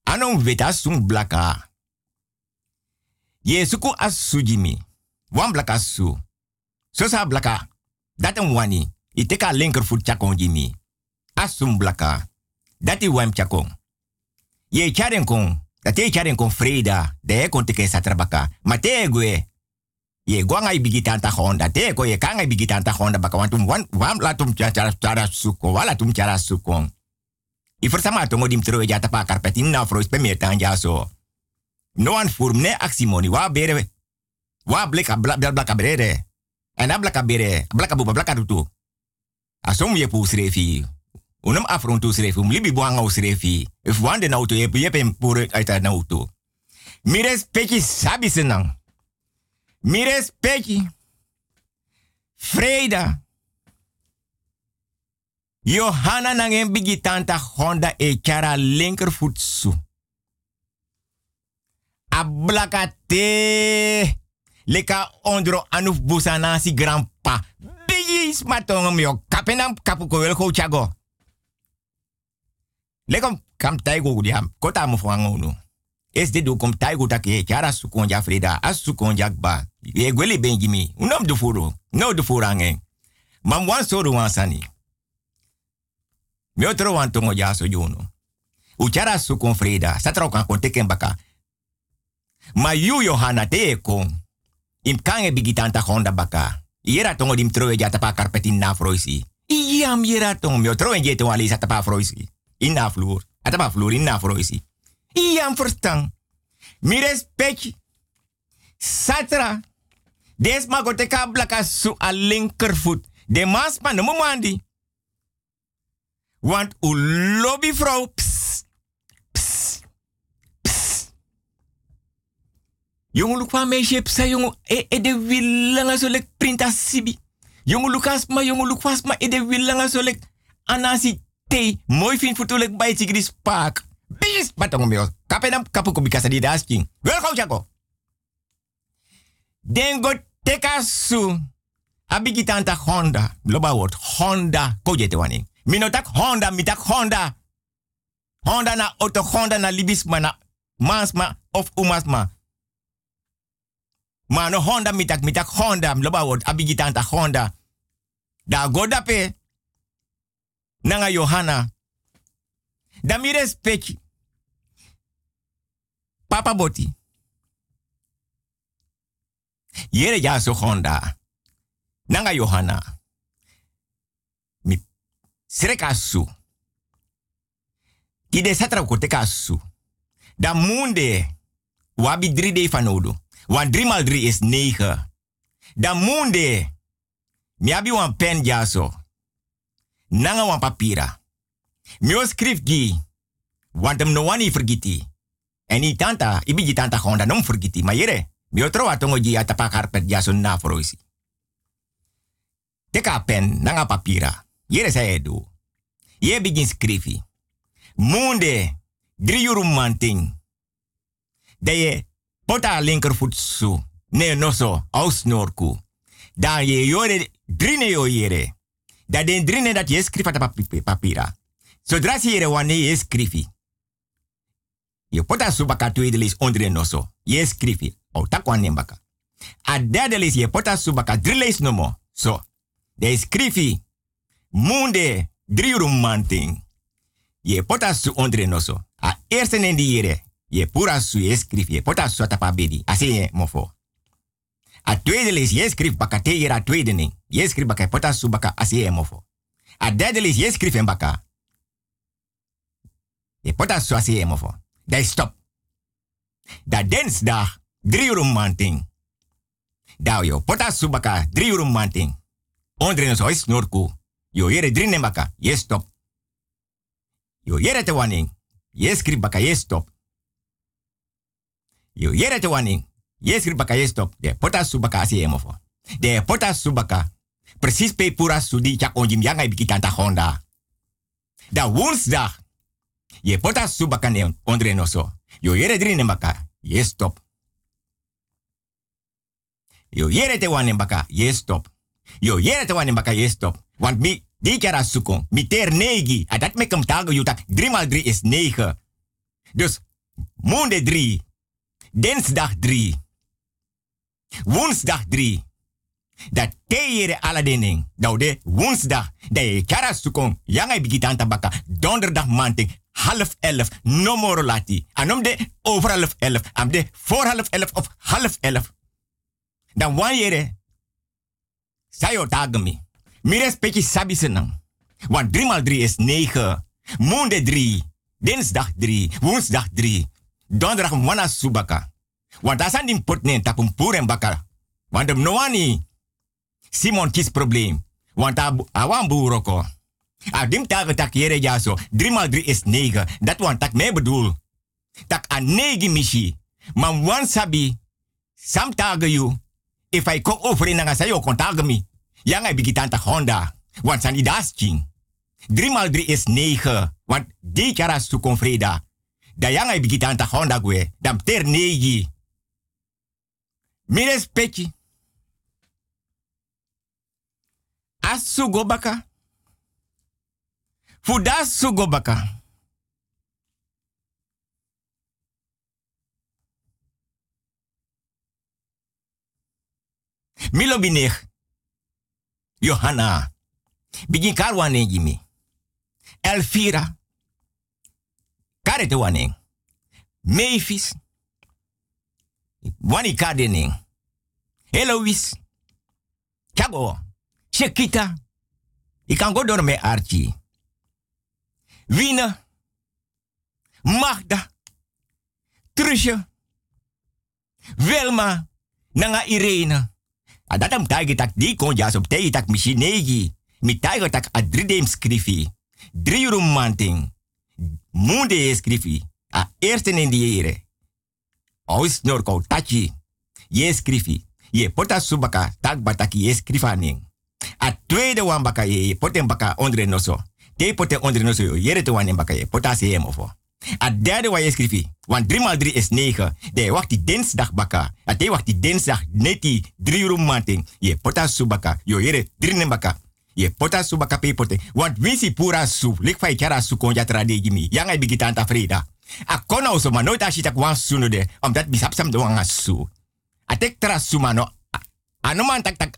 Anon wit asum blaka. Ye suku asu jimi. Wan blaka su. So sa blaka. Dat een wani. I teka linkervoet chakon jimi. Asum blaka. Dat i wem chakon. Ye charen kon. Dat e charen kon freda. De e kon satrabaka. Ma te. Ye gwanga i bigitan ta honda. Te ko ye kanga i bigitan ta honda baka. Want wan wam chara chara suko. Wala tum chara sukon. I versama tongo dim tro ja tapa karpetin na tan so. No an aksimoni. Wa bere. Wa bleka blaka blaka brere. En a blaka bere. Blaka buba blaka tutu. Asom ye pu srefi. Unum afron tu srefi. Um libi buanga u srefi. If wande auto ye pu ye pen pure uit na auto. Mires peki sabi senang. Mires peki. Freda. Johanna nangen bigi tanta Honda e kara linkervoet su. Ablakate. Leka ondro anuf busana si grandpa. Bigi smatongo mio. Kapenam kapu ko wel. Lekom kam taigo diam. Kota mo fwango nu. Es de do kom taigo take kara su konja freda. As su konja gba. E benjimi. Unom du furo. No du furangen. Mam wan soro wan sani. Mi otro wan tongo ja so juno. Uchara su kon freda. Kan kon baka. Ma yu Johanna te kon. Im e bigitanta honda baka. Iera tongo dim troe ja tapa karpetin na froisi. Iam iera tongo mi otro en jeto tapa froisi. In na vloer. Atapa vloer in na froisi. Iam verstang. Mi respect. Satra. Des ma go teka blaka su a linkervoet. De mas pa no mandi. Want u lobby vrouw. Psst, psst, psst. Jongen, van meisje, psa, jongen, e, e de willanga zo lek printa sibi. Jongen, asma, jongen, asma, e de willanga zo lek anasi te. Mooi vind voor toelek bij sigris paak. Bis, batong meo. Kapenam kapu ko bikasa di dasking. Wel gauw, Jaco. Dengo teka su. Abigi tanta Honda. Loba word Honda. Koje te wani. Minotak Honda, mitak Honda. Honda na auto Honda na libisma na mansma of umasma. Ma no Honda mitak mitak Honda. Loba word abigi tanta Honda. Da godape. Nanga Johanna. Da mi. Papa Boti. Yere ja so Honda. Nanga Johanna. Mi sreka su. Ide satra ko teka su. Da munde. Wabi 3 day van nodo. 3 mal 3 is 9. Da munde. Mi abi wan pen jaso. Nanga wan papira. Mi o skrif gi. Want hem no wani. En i tanta, i bigi tanta honda non vergiti. Ma yere, mi o trova tongo gi atapa karpet na. Teka pen, nanga papira. Yere sa edu. Ye begin skrifi. Munde, drie uur manting. Da je pota linkervoet su. ne no so, aus norku. Dan je jore drine. Da den drine dat je schrift at papi- papira. Zodra si yere wane je schrifi. Je pota subaka tweede lees onder no so. Je schrifi. O. A derde lees je pota subaka drie lees no mo. So. De schrifi. Munde drie romanting. Je pota su onder. A eerste nen die yere. Je pura su je schrifi. Je pota su atapa bedi. Ase je mofo. A tweede lees, je baka te hier a tweede ning. Je baka pota su baka asi e mofo. A derde lees, je en baka. Je pota su asi e mofo. Dat stop. Da densdag, drie uur manting. Da yo pota su baka, drie uur manting. Huis norku. Yo yere drie ne baka, je stop. Yo yere te waning. Je baka, je stop. Yo yere te waning. Yes, baka yes stop. De pota subaka asi emofo. De pota subaka. Precies pe pura sudi chak onjim yang ai biki tanta honda. Da woensdag. Je pota subaka ne ondre no so. Yo yere drin ne baka. Yes stop. Yo yere te wan baka. Yes stop. Yo yere te wan baka. Yes stop. Want mi di kera sukon. Mi ter negi. A dat mek hem tago yutak. 3 mal 3 is 9. Dus Monday 3. Dinsdag 3. Woensdag 3. Dat teere aladening. Nou de woensdag. Dat je kara sukon. Yang bigi tanta baka. Donderdag manting. Half elf. No more lati. Anom de over half elf. Am de voor half elf of half elf. Dan wanneer. Sayo tagami. Mi respecti sabi senang. Want 3 mal 3 is 9. Maandag 3. Dinsdag 3. Woensdag 3. Donderdag wana subaka. Want ah, ah, dat zijn die pot nee, tapum poer en bakka. Want de noani. Simon kies probleem. Want awan boeroko. Adim tage tak jere ja zo. 3 x 3 is 9. Dat want tak mij bedoel. Tak a 9 michi. Maar wan sabi. Sam tage you. If I come over in nga sayo kontage me. Yang I bigitan tak Honda. Want san idas ching. 3 x 3 is 9. Want dit jaar to confreda. Da yang I bigitan tak Honda gue. Dam ter 9. Mire peki. Asu gobaka. Fudasu gobaka. Milo bineg. Johanna. Begin karwane gimi. Elvira. Karete waneng. Wani kadening. Eloise. Chago. Chiquita. Ik kan go door met Archie. Wiener. Magda. Trusje. Wilma. Nanga Irene. A dat tak di kon jas op tegi tak negi. Mi tak drie romanting. Munde skrifi. A eerste in die. Aus norko tachi. Ye skrifi. Ye pota subaka tak bataki ye skrifaning. A tweede wan baka ye ye poten baka ondre noso. Te poten ondre noso yo yere te wan baka ye pota se ofo. A derde wa je skrifi. Want 3 mal 3 is 9. De wacht dinsdag baka. A te wacht die dinsdag neti 3 romanting. Ye pota subaka. Yo yere 3 baka. Ye pota subaka pe poten. Want winsi pura su. Lik fa ikara su trade gimi. Yang ay bigitanta freda. A kona oso ma nooit als je tak wan sunu de. Omdat bisap sam de wan su. A tek tra su ma no. Ano man tak tak.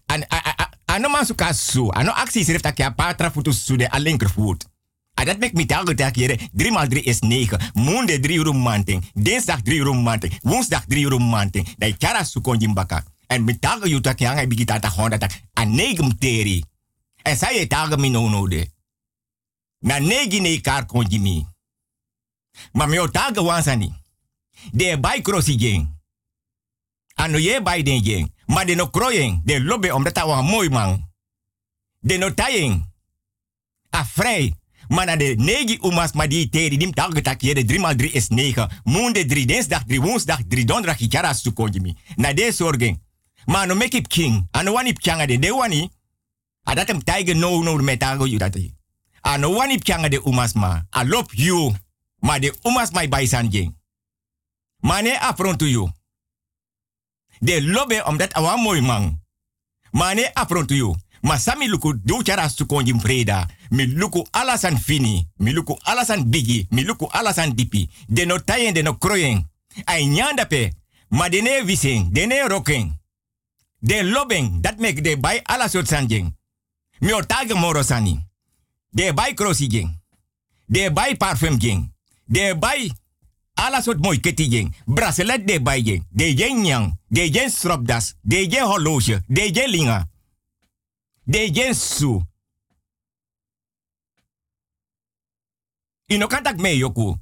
Ano man suka su. Ano actie schrift tak ya patra futu su de a linkervoet. A dat mek mi tago tak jere. 3 mal 3 is 9. Maandag 3 uur manting. Dinsdag 3 uur manting. Woensdag 3 uur manting. Dat je kara su kon jimbaka. En mi tago yu tak yang ay bigita tak honda tak. A negum teri. En sa je tago mi no no de. Na negi ne kar kon jimi. Ma mi o tago wansani. De bai krosi jeng. Ano ye bai den jeng. Ma de no kroyen. De lobe om dat wa mooi man. De no tayeng. A vrij. Maar na de negi umas ma die teri dim tag tak de 3 mal 3 is 9. Moonde 3 dinsdag 3 woensdag 3 donderdag ikara su konjimi. Na de sorgen. Maar no make it king. Ano wani pchanga de de wani. Adatem tiger no no met tago yu dat. Ano wani pchanga de umas ma. I love you. Maar de umas my baisan jeng. Mane affront to you. De lobe omdat awa mooi man. Mane afront you. Ma sami luku do chara su konjim freda. Mi luku alasan fini. Mi luku alasan bigi. Mi luku alasan dipi. De no tayen de no kroyen. Ay nyanda pe. Ma dene vising. Dene roken. De lobeng. Dat mek de bay ala soort sanjing. Mi otage moro sani. De bay krosi jing. De bay parfum jing. De bay ala soort mooi keti. Bracelet de bay jing. De jen nyang. De jen stropdas. De jen horloge. De jen linga. De jen su. Ino kan tak me yoku.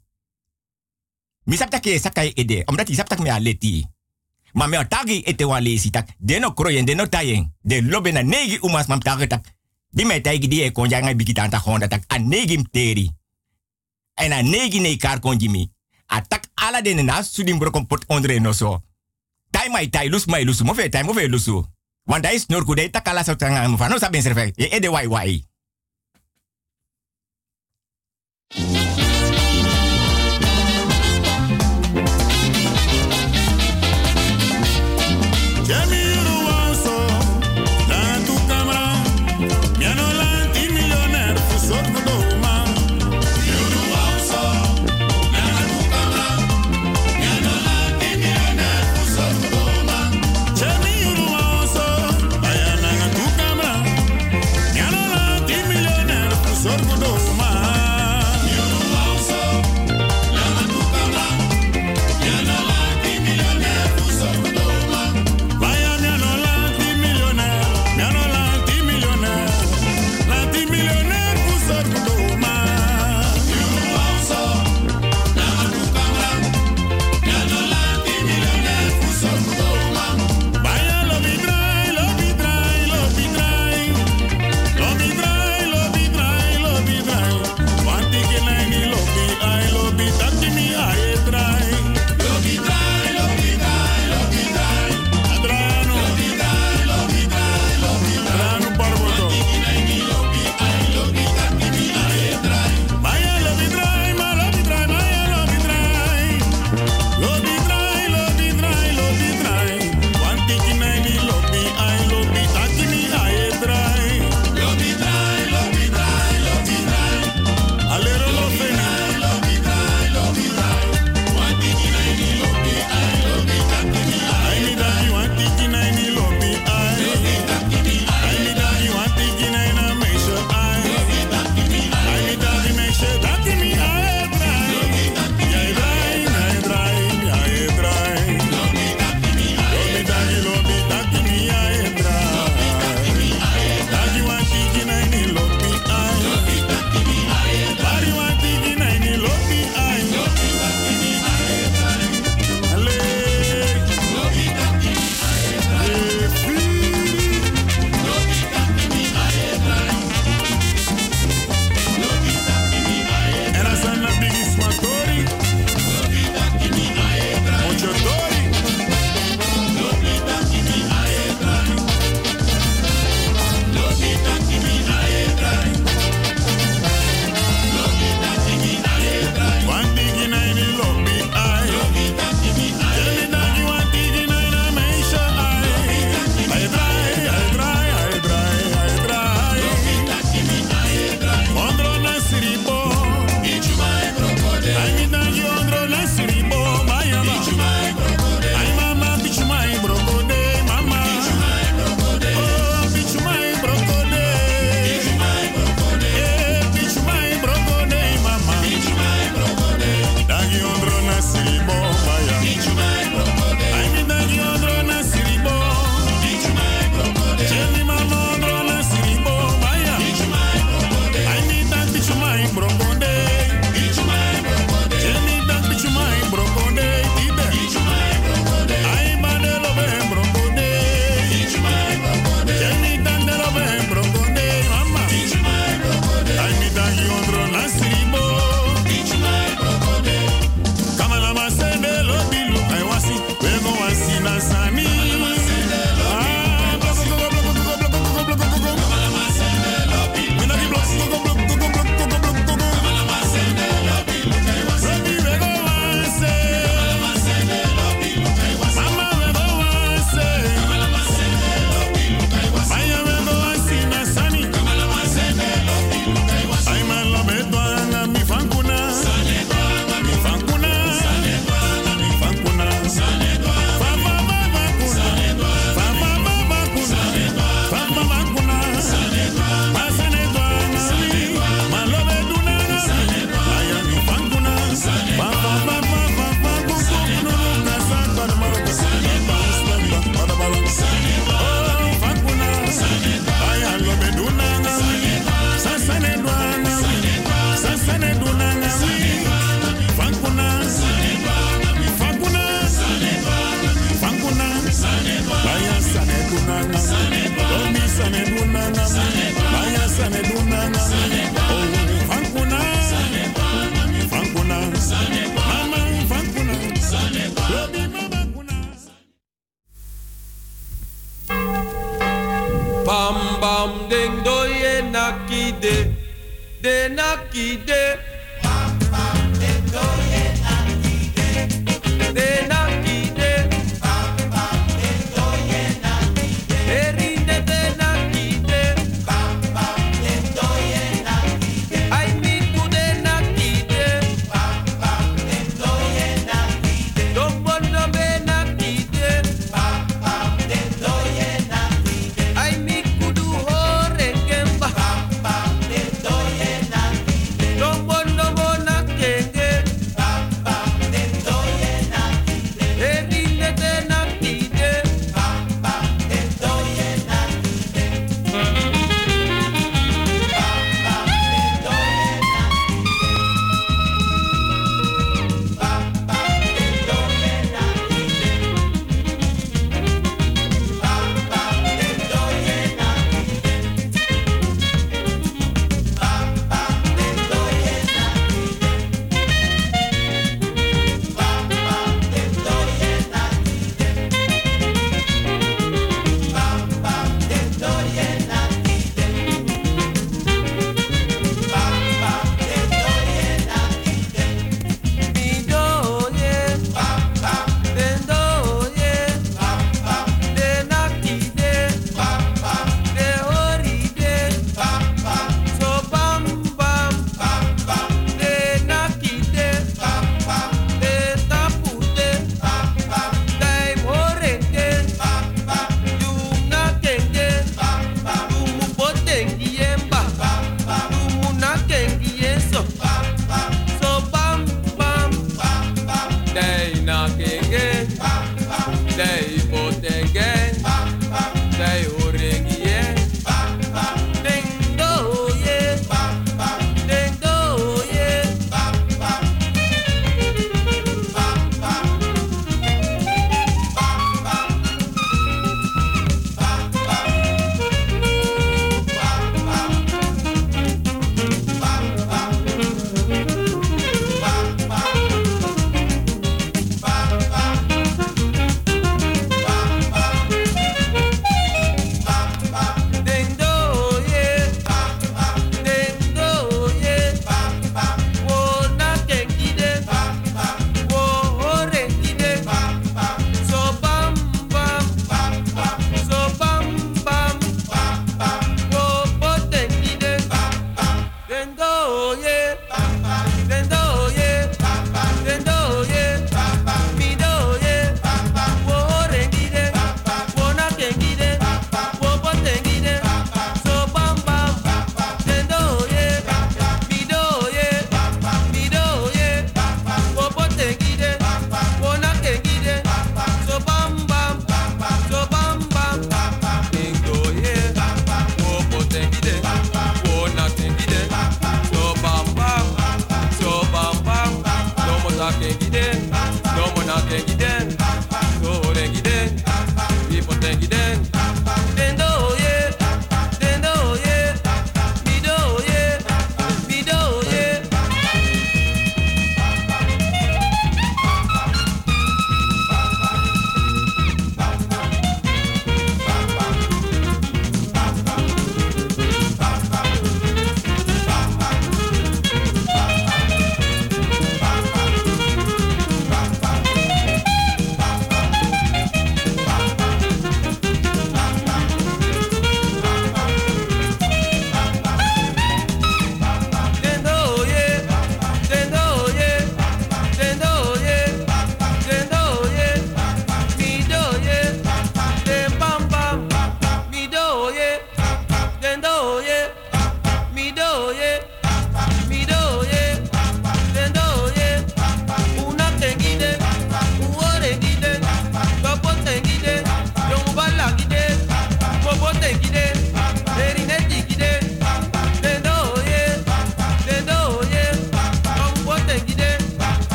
Mi sap tak ye sakai ede. Omdat i sap tak me aleti. Maar me tagi ete wan lesi tak. De no kroyen, de no tayen. De lobe na negi umas mam tagi tak. Di me tagi di e konja ngai bigi tanta honda tak. A negi mteri. En a negi ne kar konji mi. A tak ala de na sudim brokon pot ondre no so. Tai mai tai lus mai lusu. Mofe tai mofe lusu. Want dai snor kude tak ala sa tanga mo fano sa ben. E. Jemi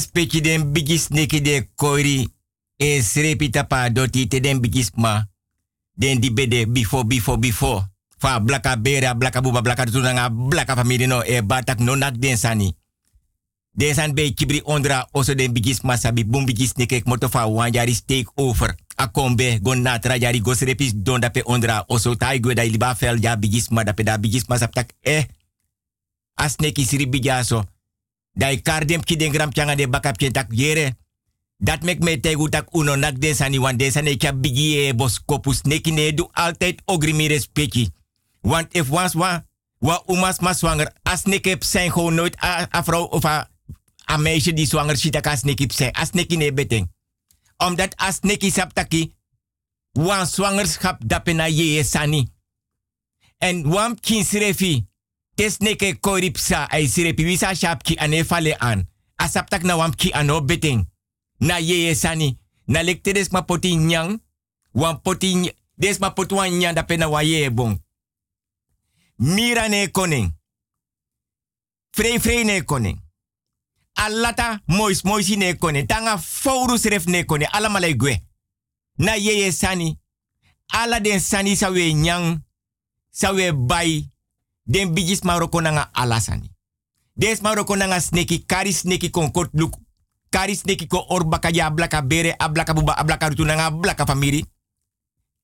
Respecti den bigis neki de koiri. En srepi tapa doti te den bigis ma. Den di bede before, before, before. Fa blaka bere, blaka buba, blaka tunanga, blaka familie no e batak no nak den sani. Den san be kibri ondra oso den bigis masabi bum bigis nekek moto fa wanjari steek over. Akombe gon natra jari gos repis don dape ondra oso tai da iliba fel ja bigis ma dape da bigis masap tak eh. As neki siri bijaso. Dai kardem ki den gram changa de bakap tak yere. Dat mek me tegu tak uno nak den sani wan den sani kya bigi e bos kopus neki ne du altijd ogri mi respecti. Want if was wa, wa umas ma zwanger, as neki zijn nooit a, a of a, a meisje die zwanger zit, dat as neki zijn, as neki ne beteng. Omdat as neki saptaki, wan zwangerschap dape na ye sani. En wam kin srefi, tes neke koripsa ay sirepi wisa shap ki ane an. Asaptak na wam ki ano beteng. Na ye sani. Na lekte des ma poti nyang. Wan poti ny- des ma poti wan nyang dape na wa ye bon. Mira ne koning. Frey frey ne koning. Alata mois moisi ne koning. Tanga fourus ref ne koning. Ala malay gwe. Na ye ye sani. Ala den sani sa we nyang. Sa bay. Den bigis maroko nanga alasani. Des maroko nanga sneki. Kari sneki kon kot luk. Kari sneki ko orbaka ya blaka bere. Ablaka buba ablaka rutu nanga blaka famiri.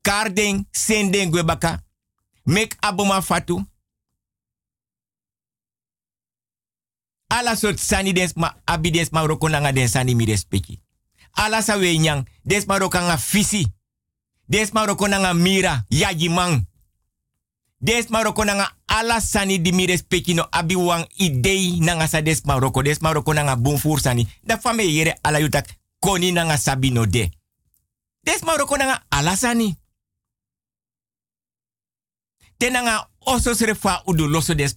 Kardeng senden gwe baka. Mek aboma fatu. Ala sot sani dens ma abi dens ma roko nanga den sani mi respecti. Ala sa we nyang, des ma roko nga fisi. Des ma roko nanga mira, yaji mang. Des ma roko nanga ala sani di mi abi wang idei nanga sa des ma roko. Des ma roko nanga bonfour sani. Da fame yere koni nanga sabi no de. Des ma roko nanga ala sani. Tenanga oso srefa udu loso des.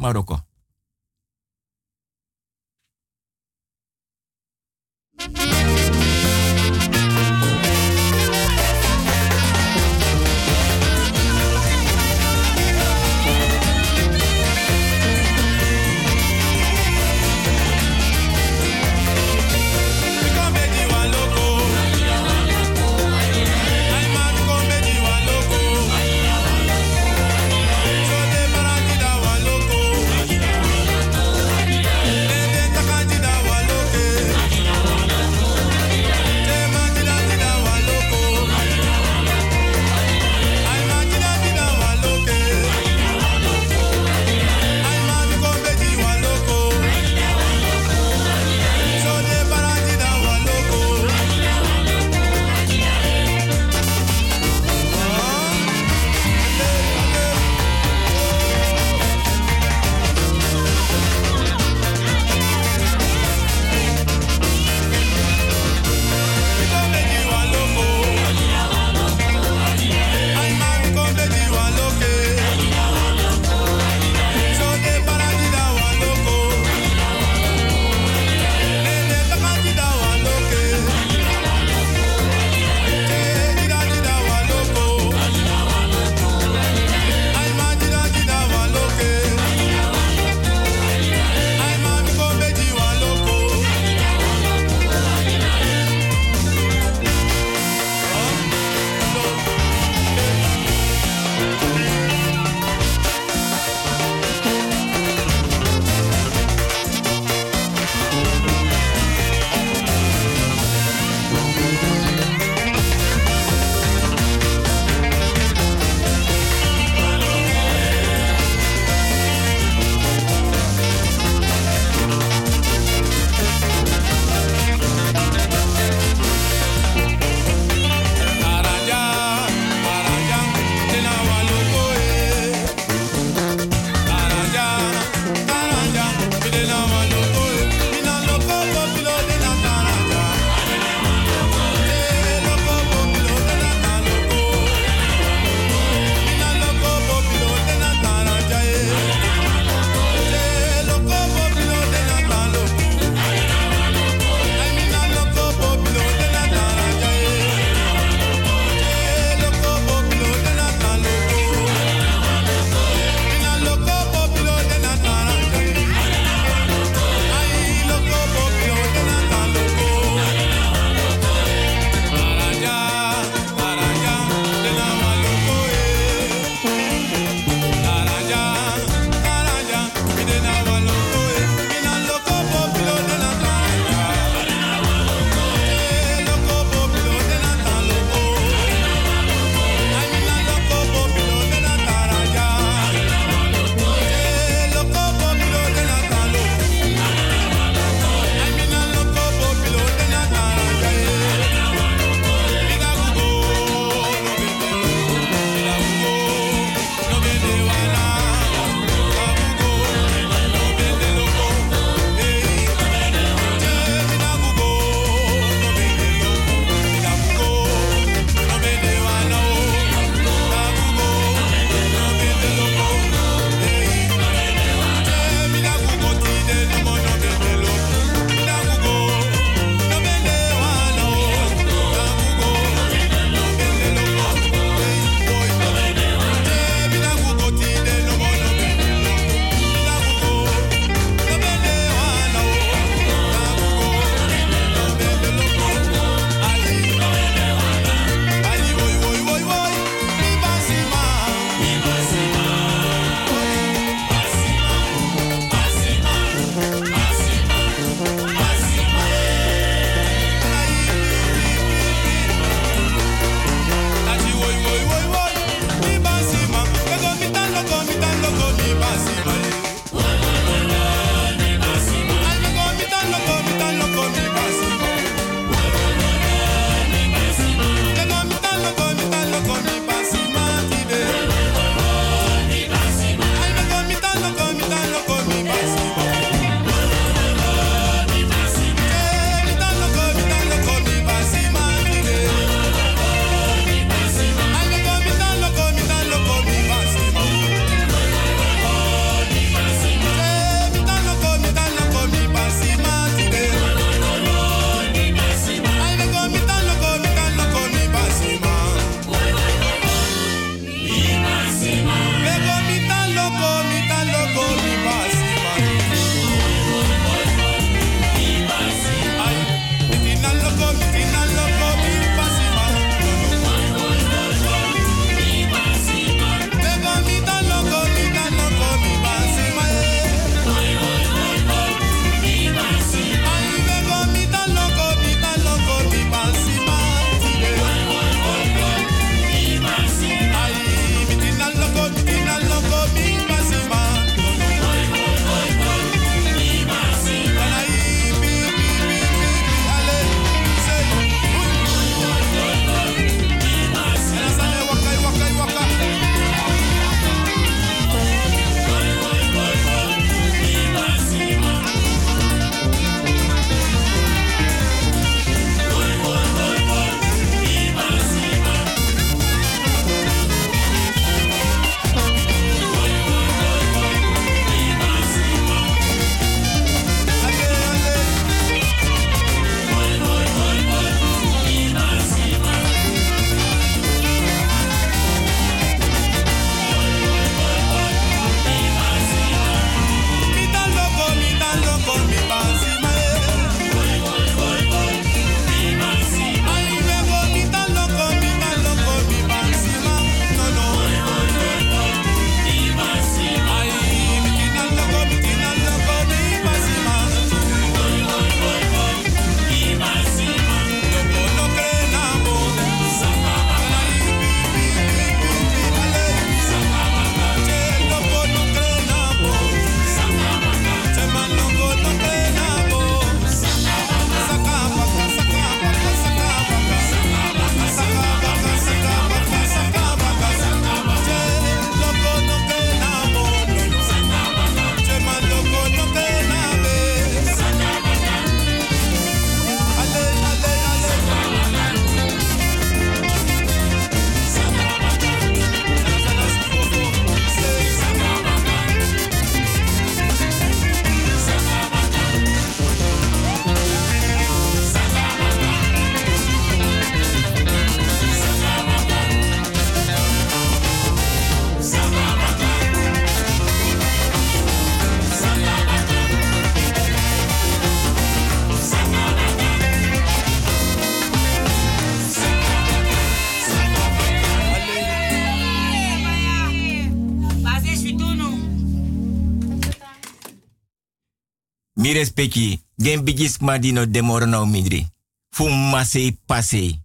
Mi respecti, den bigis madino demoro na midri. Fu masei pasei.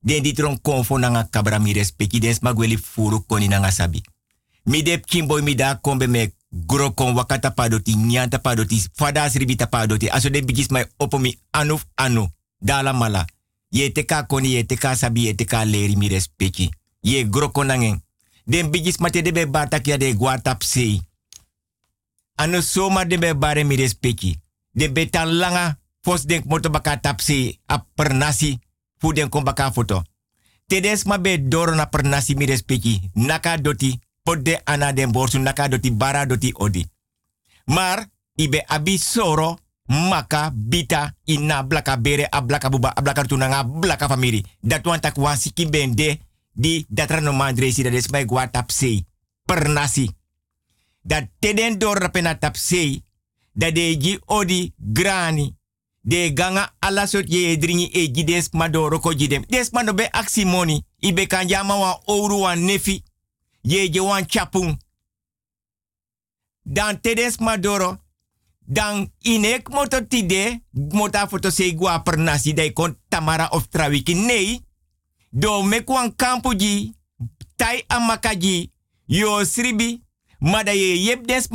Den di tron konfo nanga kabra mi respecti, den smagweli furu koni nanga sabi. Mi dep kimboy mi da me grokon wakata padoti, nyanta padoti, fada sribita padoti. Aso de bigis mai opo mi anuf anu. Dala mala. Ye teka koni, ye teka sabi, ye teka leri mi respecti. Ye grokon nangen. Den bigis mate de be batakia de guatap sei. Ano soma de be bare mi respecti. De betan langa fos denk moto baka tapsi a pernasi fu den kon foto. Tedes ma be doro na pernasi mi respecti. Naka doti podde ana den borsu naka doti bara doti odi. Maar ibe abi soro maka bita ina blaka bere a blaka buba a blaka tunanga blaka famiri. Dat wan tak bende di datra no mandre si dat is gwa tapsi. Pernasi dat teden door rapena tapsei, dat de gi odi grani, de ganga ala sot ye dringi e des madoro ko. Des mano be aksi moni, ibe kan jama wa ouru wa nefi, ye je wan chapung. Dan tedes madoro, dan inek moto tide, mota foto se gua per nasi kon tamara of trawiki. Nee, do mekwan kampu ji, tai amakaji, yo sribi, maar dat je des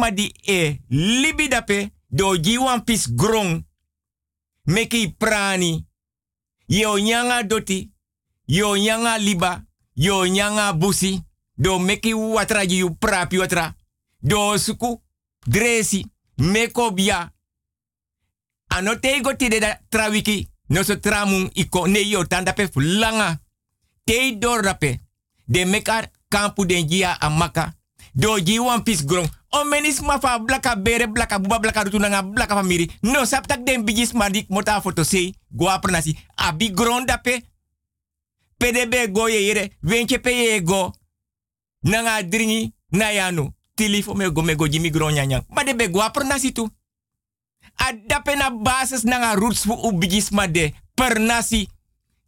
e libi dape do ji wan pis grong. Meki prani. Yo nyanga doti yo nyanga liba yo nyanga busi. Do meki watra yu prapi watra. Do suku dresi meko bia ano te go tide da trawiki no so tramun iko ne yo tanda pe fulanga. Te dor de meka kampu den jia amaka do ji wan pis grong o menis ma fa blaka bere blaka buba blaka rutu nanga blaka famiri. No sap tak den madik mota foto sei abi grong dape pdb go ye yere. Wenche pe ye go. Nanga dringi na yanu tilifo me go me go jimi grong nyanyang. Ma tu. Adape na basis nanga roots fu u bigis ma de. Per nasi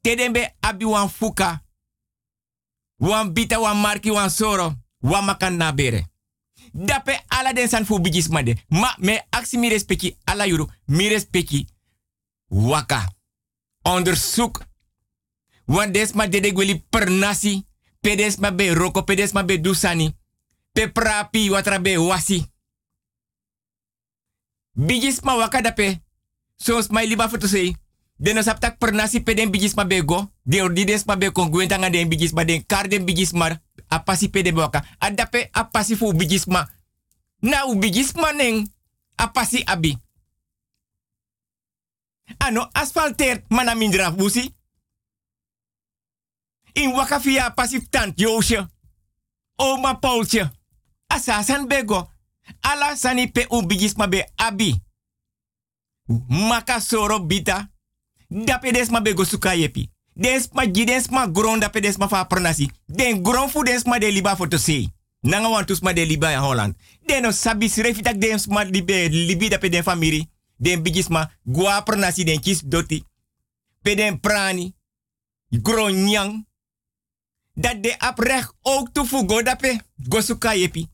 tedembe abi wan fuka. Wan bita wan marki wan soro wan makan na bere. Dape ala den san bigis ma me aksi mi respecti ala yuru mi respecti waka. Onderzoek wan des ma dede gweli per nasi. Pedes ma be roko pedes ma be dusani. Pe prapi watra be wasi. Bigis ma waka dape. Sos mai liba foto sei. Deno saptak per nasi peden bigis ma be kon gwenta nga den bigis ma den kar den bigis ma apasi pede waka adape apasi fu bigis ma na u bigis ma neng apasi abi ano asfalteer mana mindra busi in waka via pasif tant Joosje. Oma Paultje. Asasan bego. Ala sani pe u be abi. Maka soro bita. Dape des ma bego suka yepi. Des ma gidens ma gron dape des ma fa pronasi. Den gron fu des ma de liba foto sei. Nanga wantus ma de liba in Holland. Den no sabi srefitak des ma libe libi dape den famiri. Den bigis ma gua pronasi den kis doti. Pe den prani. Gron nyang dat de aprech ook te fu go dape go suka yepi.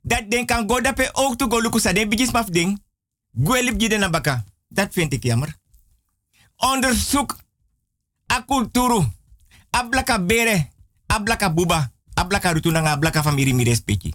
Dat den kan go dape ook te go lukusa den bigis maf ding. Gwelip jide na baka. Dat vind ik jammer. Onderzoek a kulturu. A blaka bere. A blaka buba. A blaka mi respecti.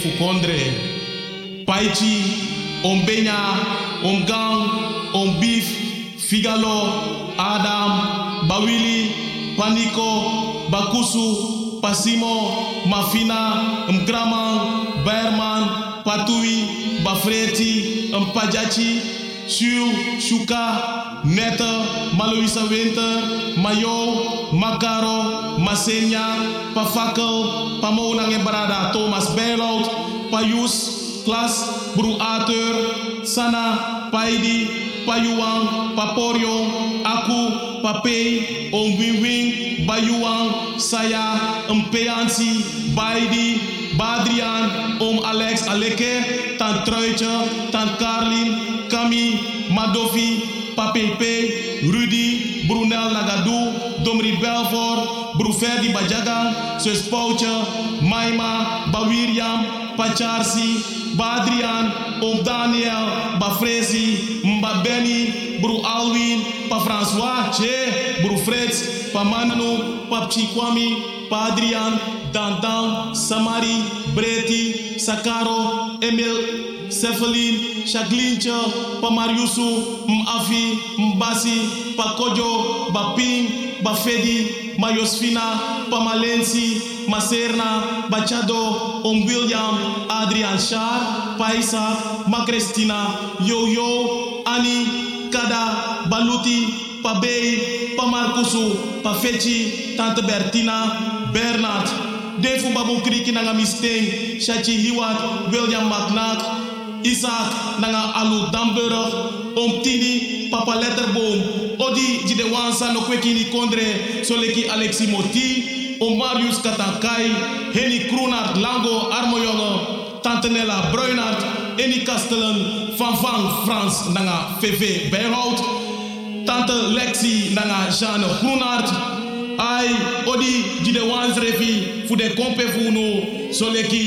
fukondre paichi ombenya omgang ombif figalo adam bawili paniko bakusu pasimo mafina Mgraman, berman patui bafreti mpajachi Shu, Shuka, Nette, Malouisa Winter, Mayo, Makaro, Masenya, Pafakel, Pamolang en Brada, Thomas Bijlout, Payus, Klas, Bru Ateur, Sana, Paidi, Payuang, Paporio, Aku, Pape, Om Wing Bayuang, Saya, Mpeansi, Baidi, Badrian, Om Alex Aleke, Tant Truitje, Tant Carlin, Kami, Madofi, Papepe, Rudy, Brunel Nagadou, Domri Belfort, Bruferdi Bajaga, Sus Poutje, Maima, Bawiriam, Pacharsi, Badrian, Om Daniel, Bafrezi, Mba Benny, Bru Alwin, Pa François, Che, Bru Freds, Pa Manu, Pa Chikwami, Padrian, Dandan, Samari, Breti, Sakaro, Emil, Cefalin, Chaglincha, Pamariusu, Mafi, Mbasi, Pakojo, Bapim, Bafedi, Maiosfina, Pamalensi, Macerna, Bachado, Om William, Adrian Shar, Paisa, Macristina, Yo-Yo, Ani, Kada, Baluti, Pabei, Pamarcusu, Pafeti, Tante Bertina, Bernard, Defu Babu Kriki Nanga Misteng, Shachi Hiwat, William McNack, Isaac nanga alu Damburg, om tini papa letterboom, odi di de wansa no kwekini kondre, soleki Alexi Moti, om Marius Katankai, Henny Kroenart Lango Armojonge, Tante Nella Bruinart, Eni Kastelen, Van Van Frans nanga VV Bijhout, Tante Lexi nanga Jeanne Groenart, ai odi di de wans refi fu de kompe fu no soleki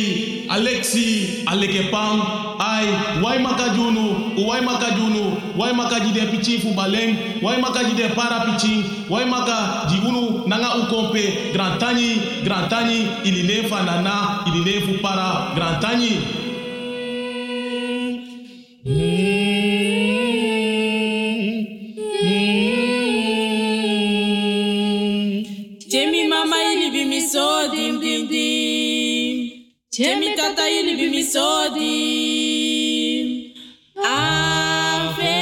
Alexi aleke pang ai wai makajunu u wai makajunu wai makaji de pichi fu baleng wai makaji de para pichi wai maka jigunu nanga u kompe grand tani grand tani ili ne fa nana ili ne fu para grand tani Jemi tata ili bi mi so dim. Ave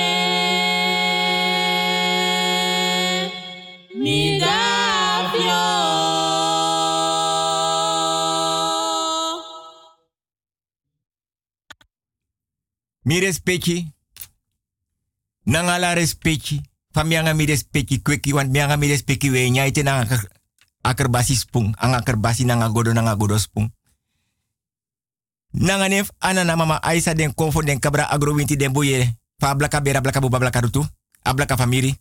mi davio. Mi respecti. Nangala respecti. Famianga mi respecti kweki want mianga mi respecti we nyaite nanga akerbasi spung. Ang akerbasi nanga godo nanga godo spung. Nanga nef anana mama Aisa den konfo den kabra agro winti den boye. Fa blaka bera blaka buba blaka rutu. Ablaka famiri.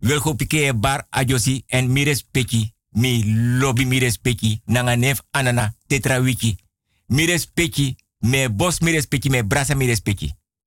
Wilgo pike bar ajosi en mi respecti. Mi lobby mi respecti. Nanga nef anana tetra wiki. Mi respecti. Me bos mi respecti. Me brasa mi respecti.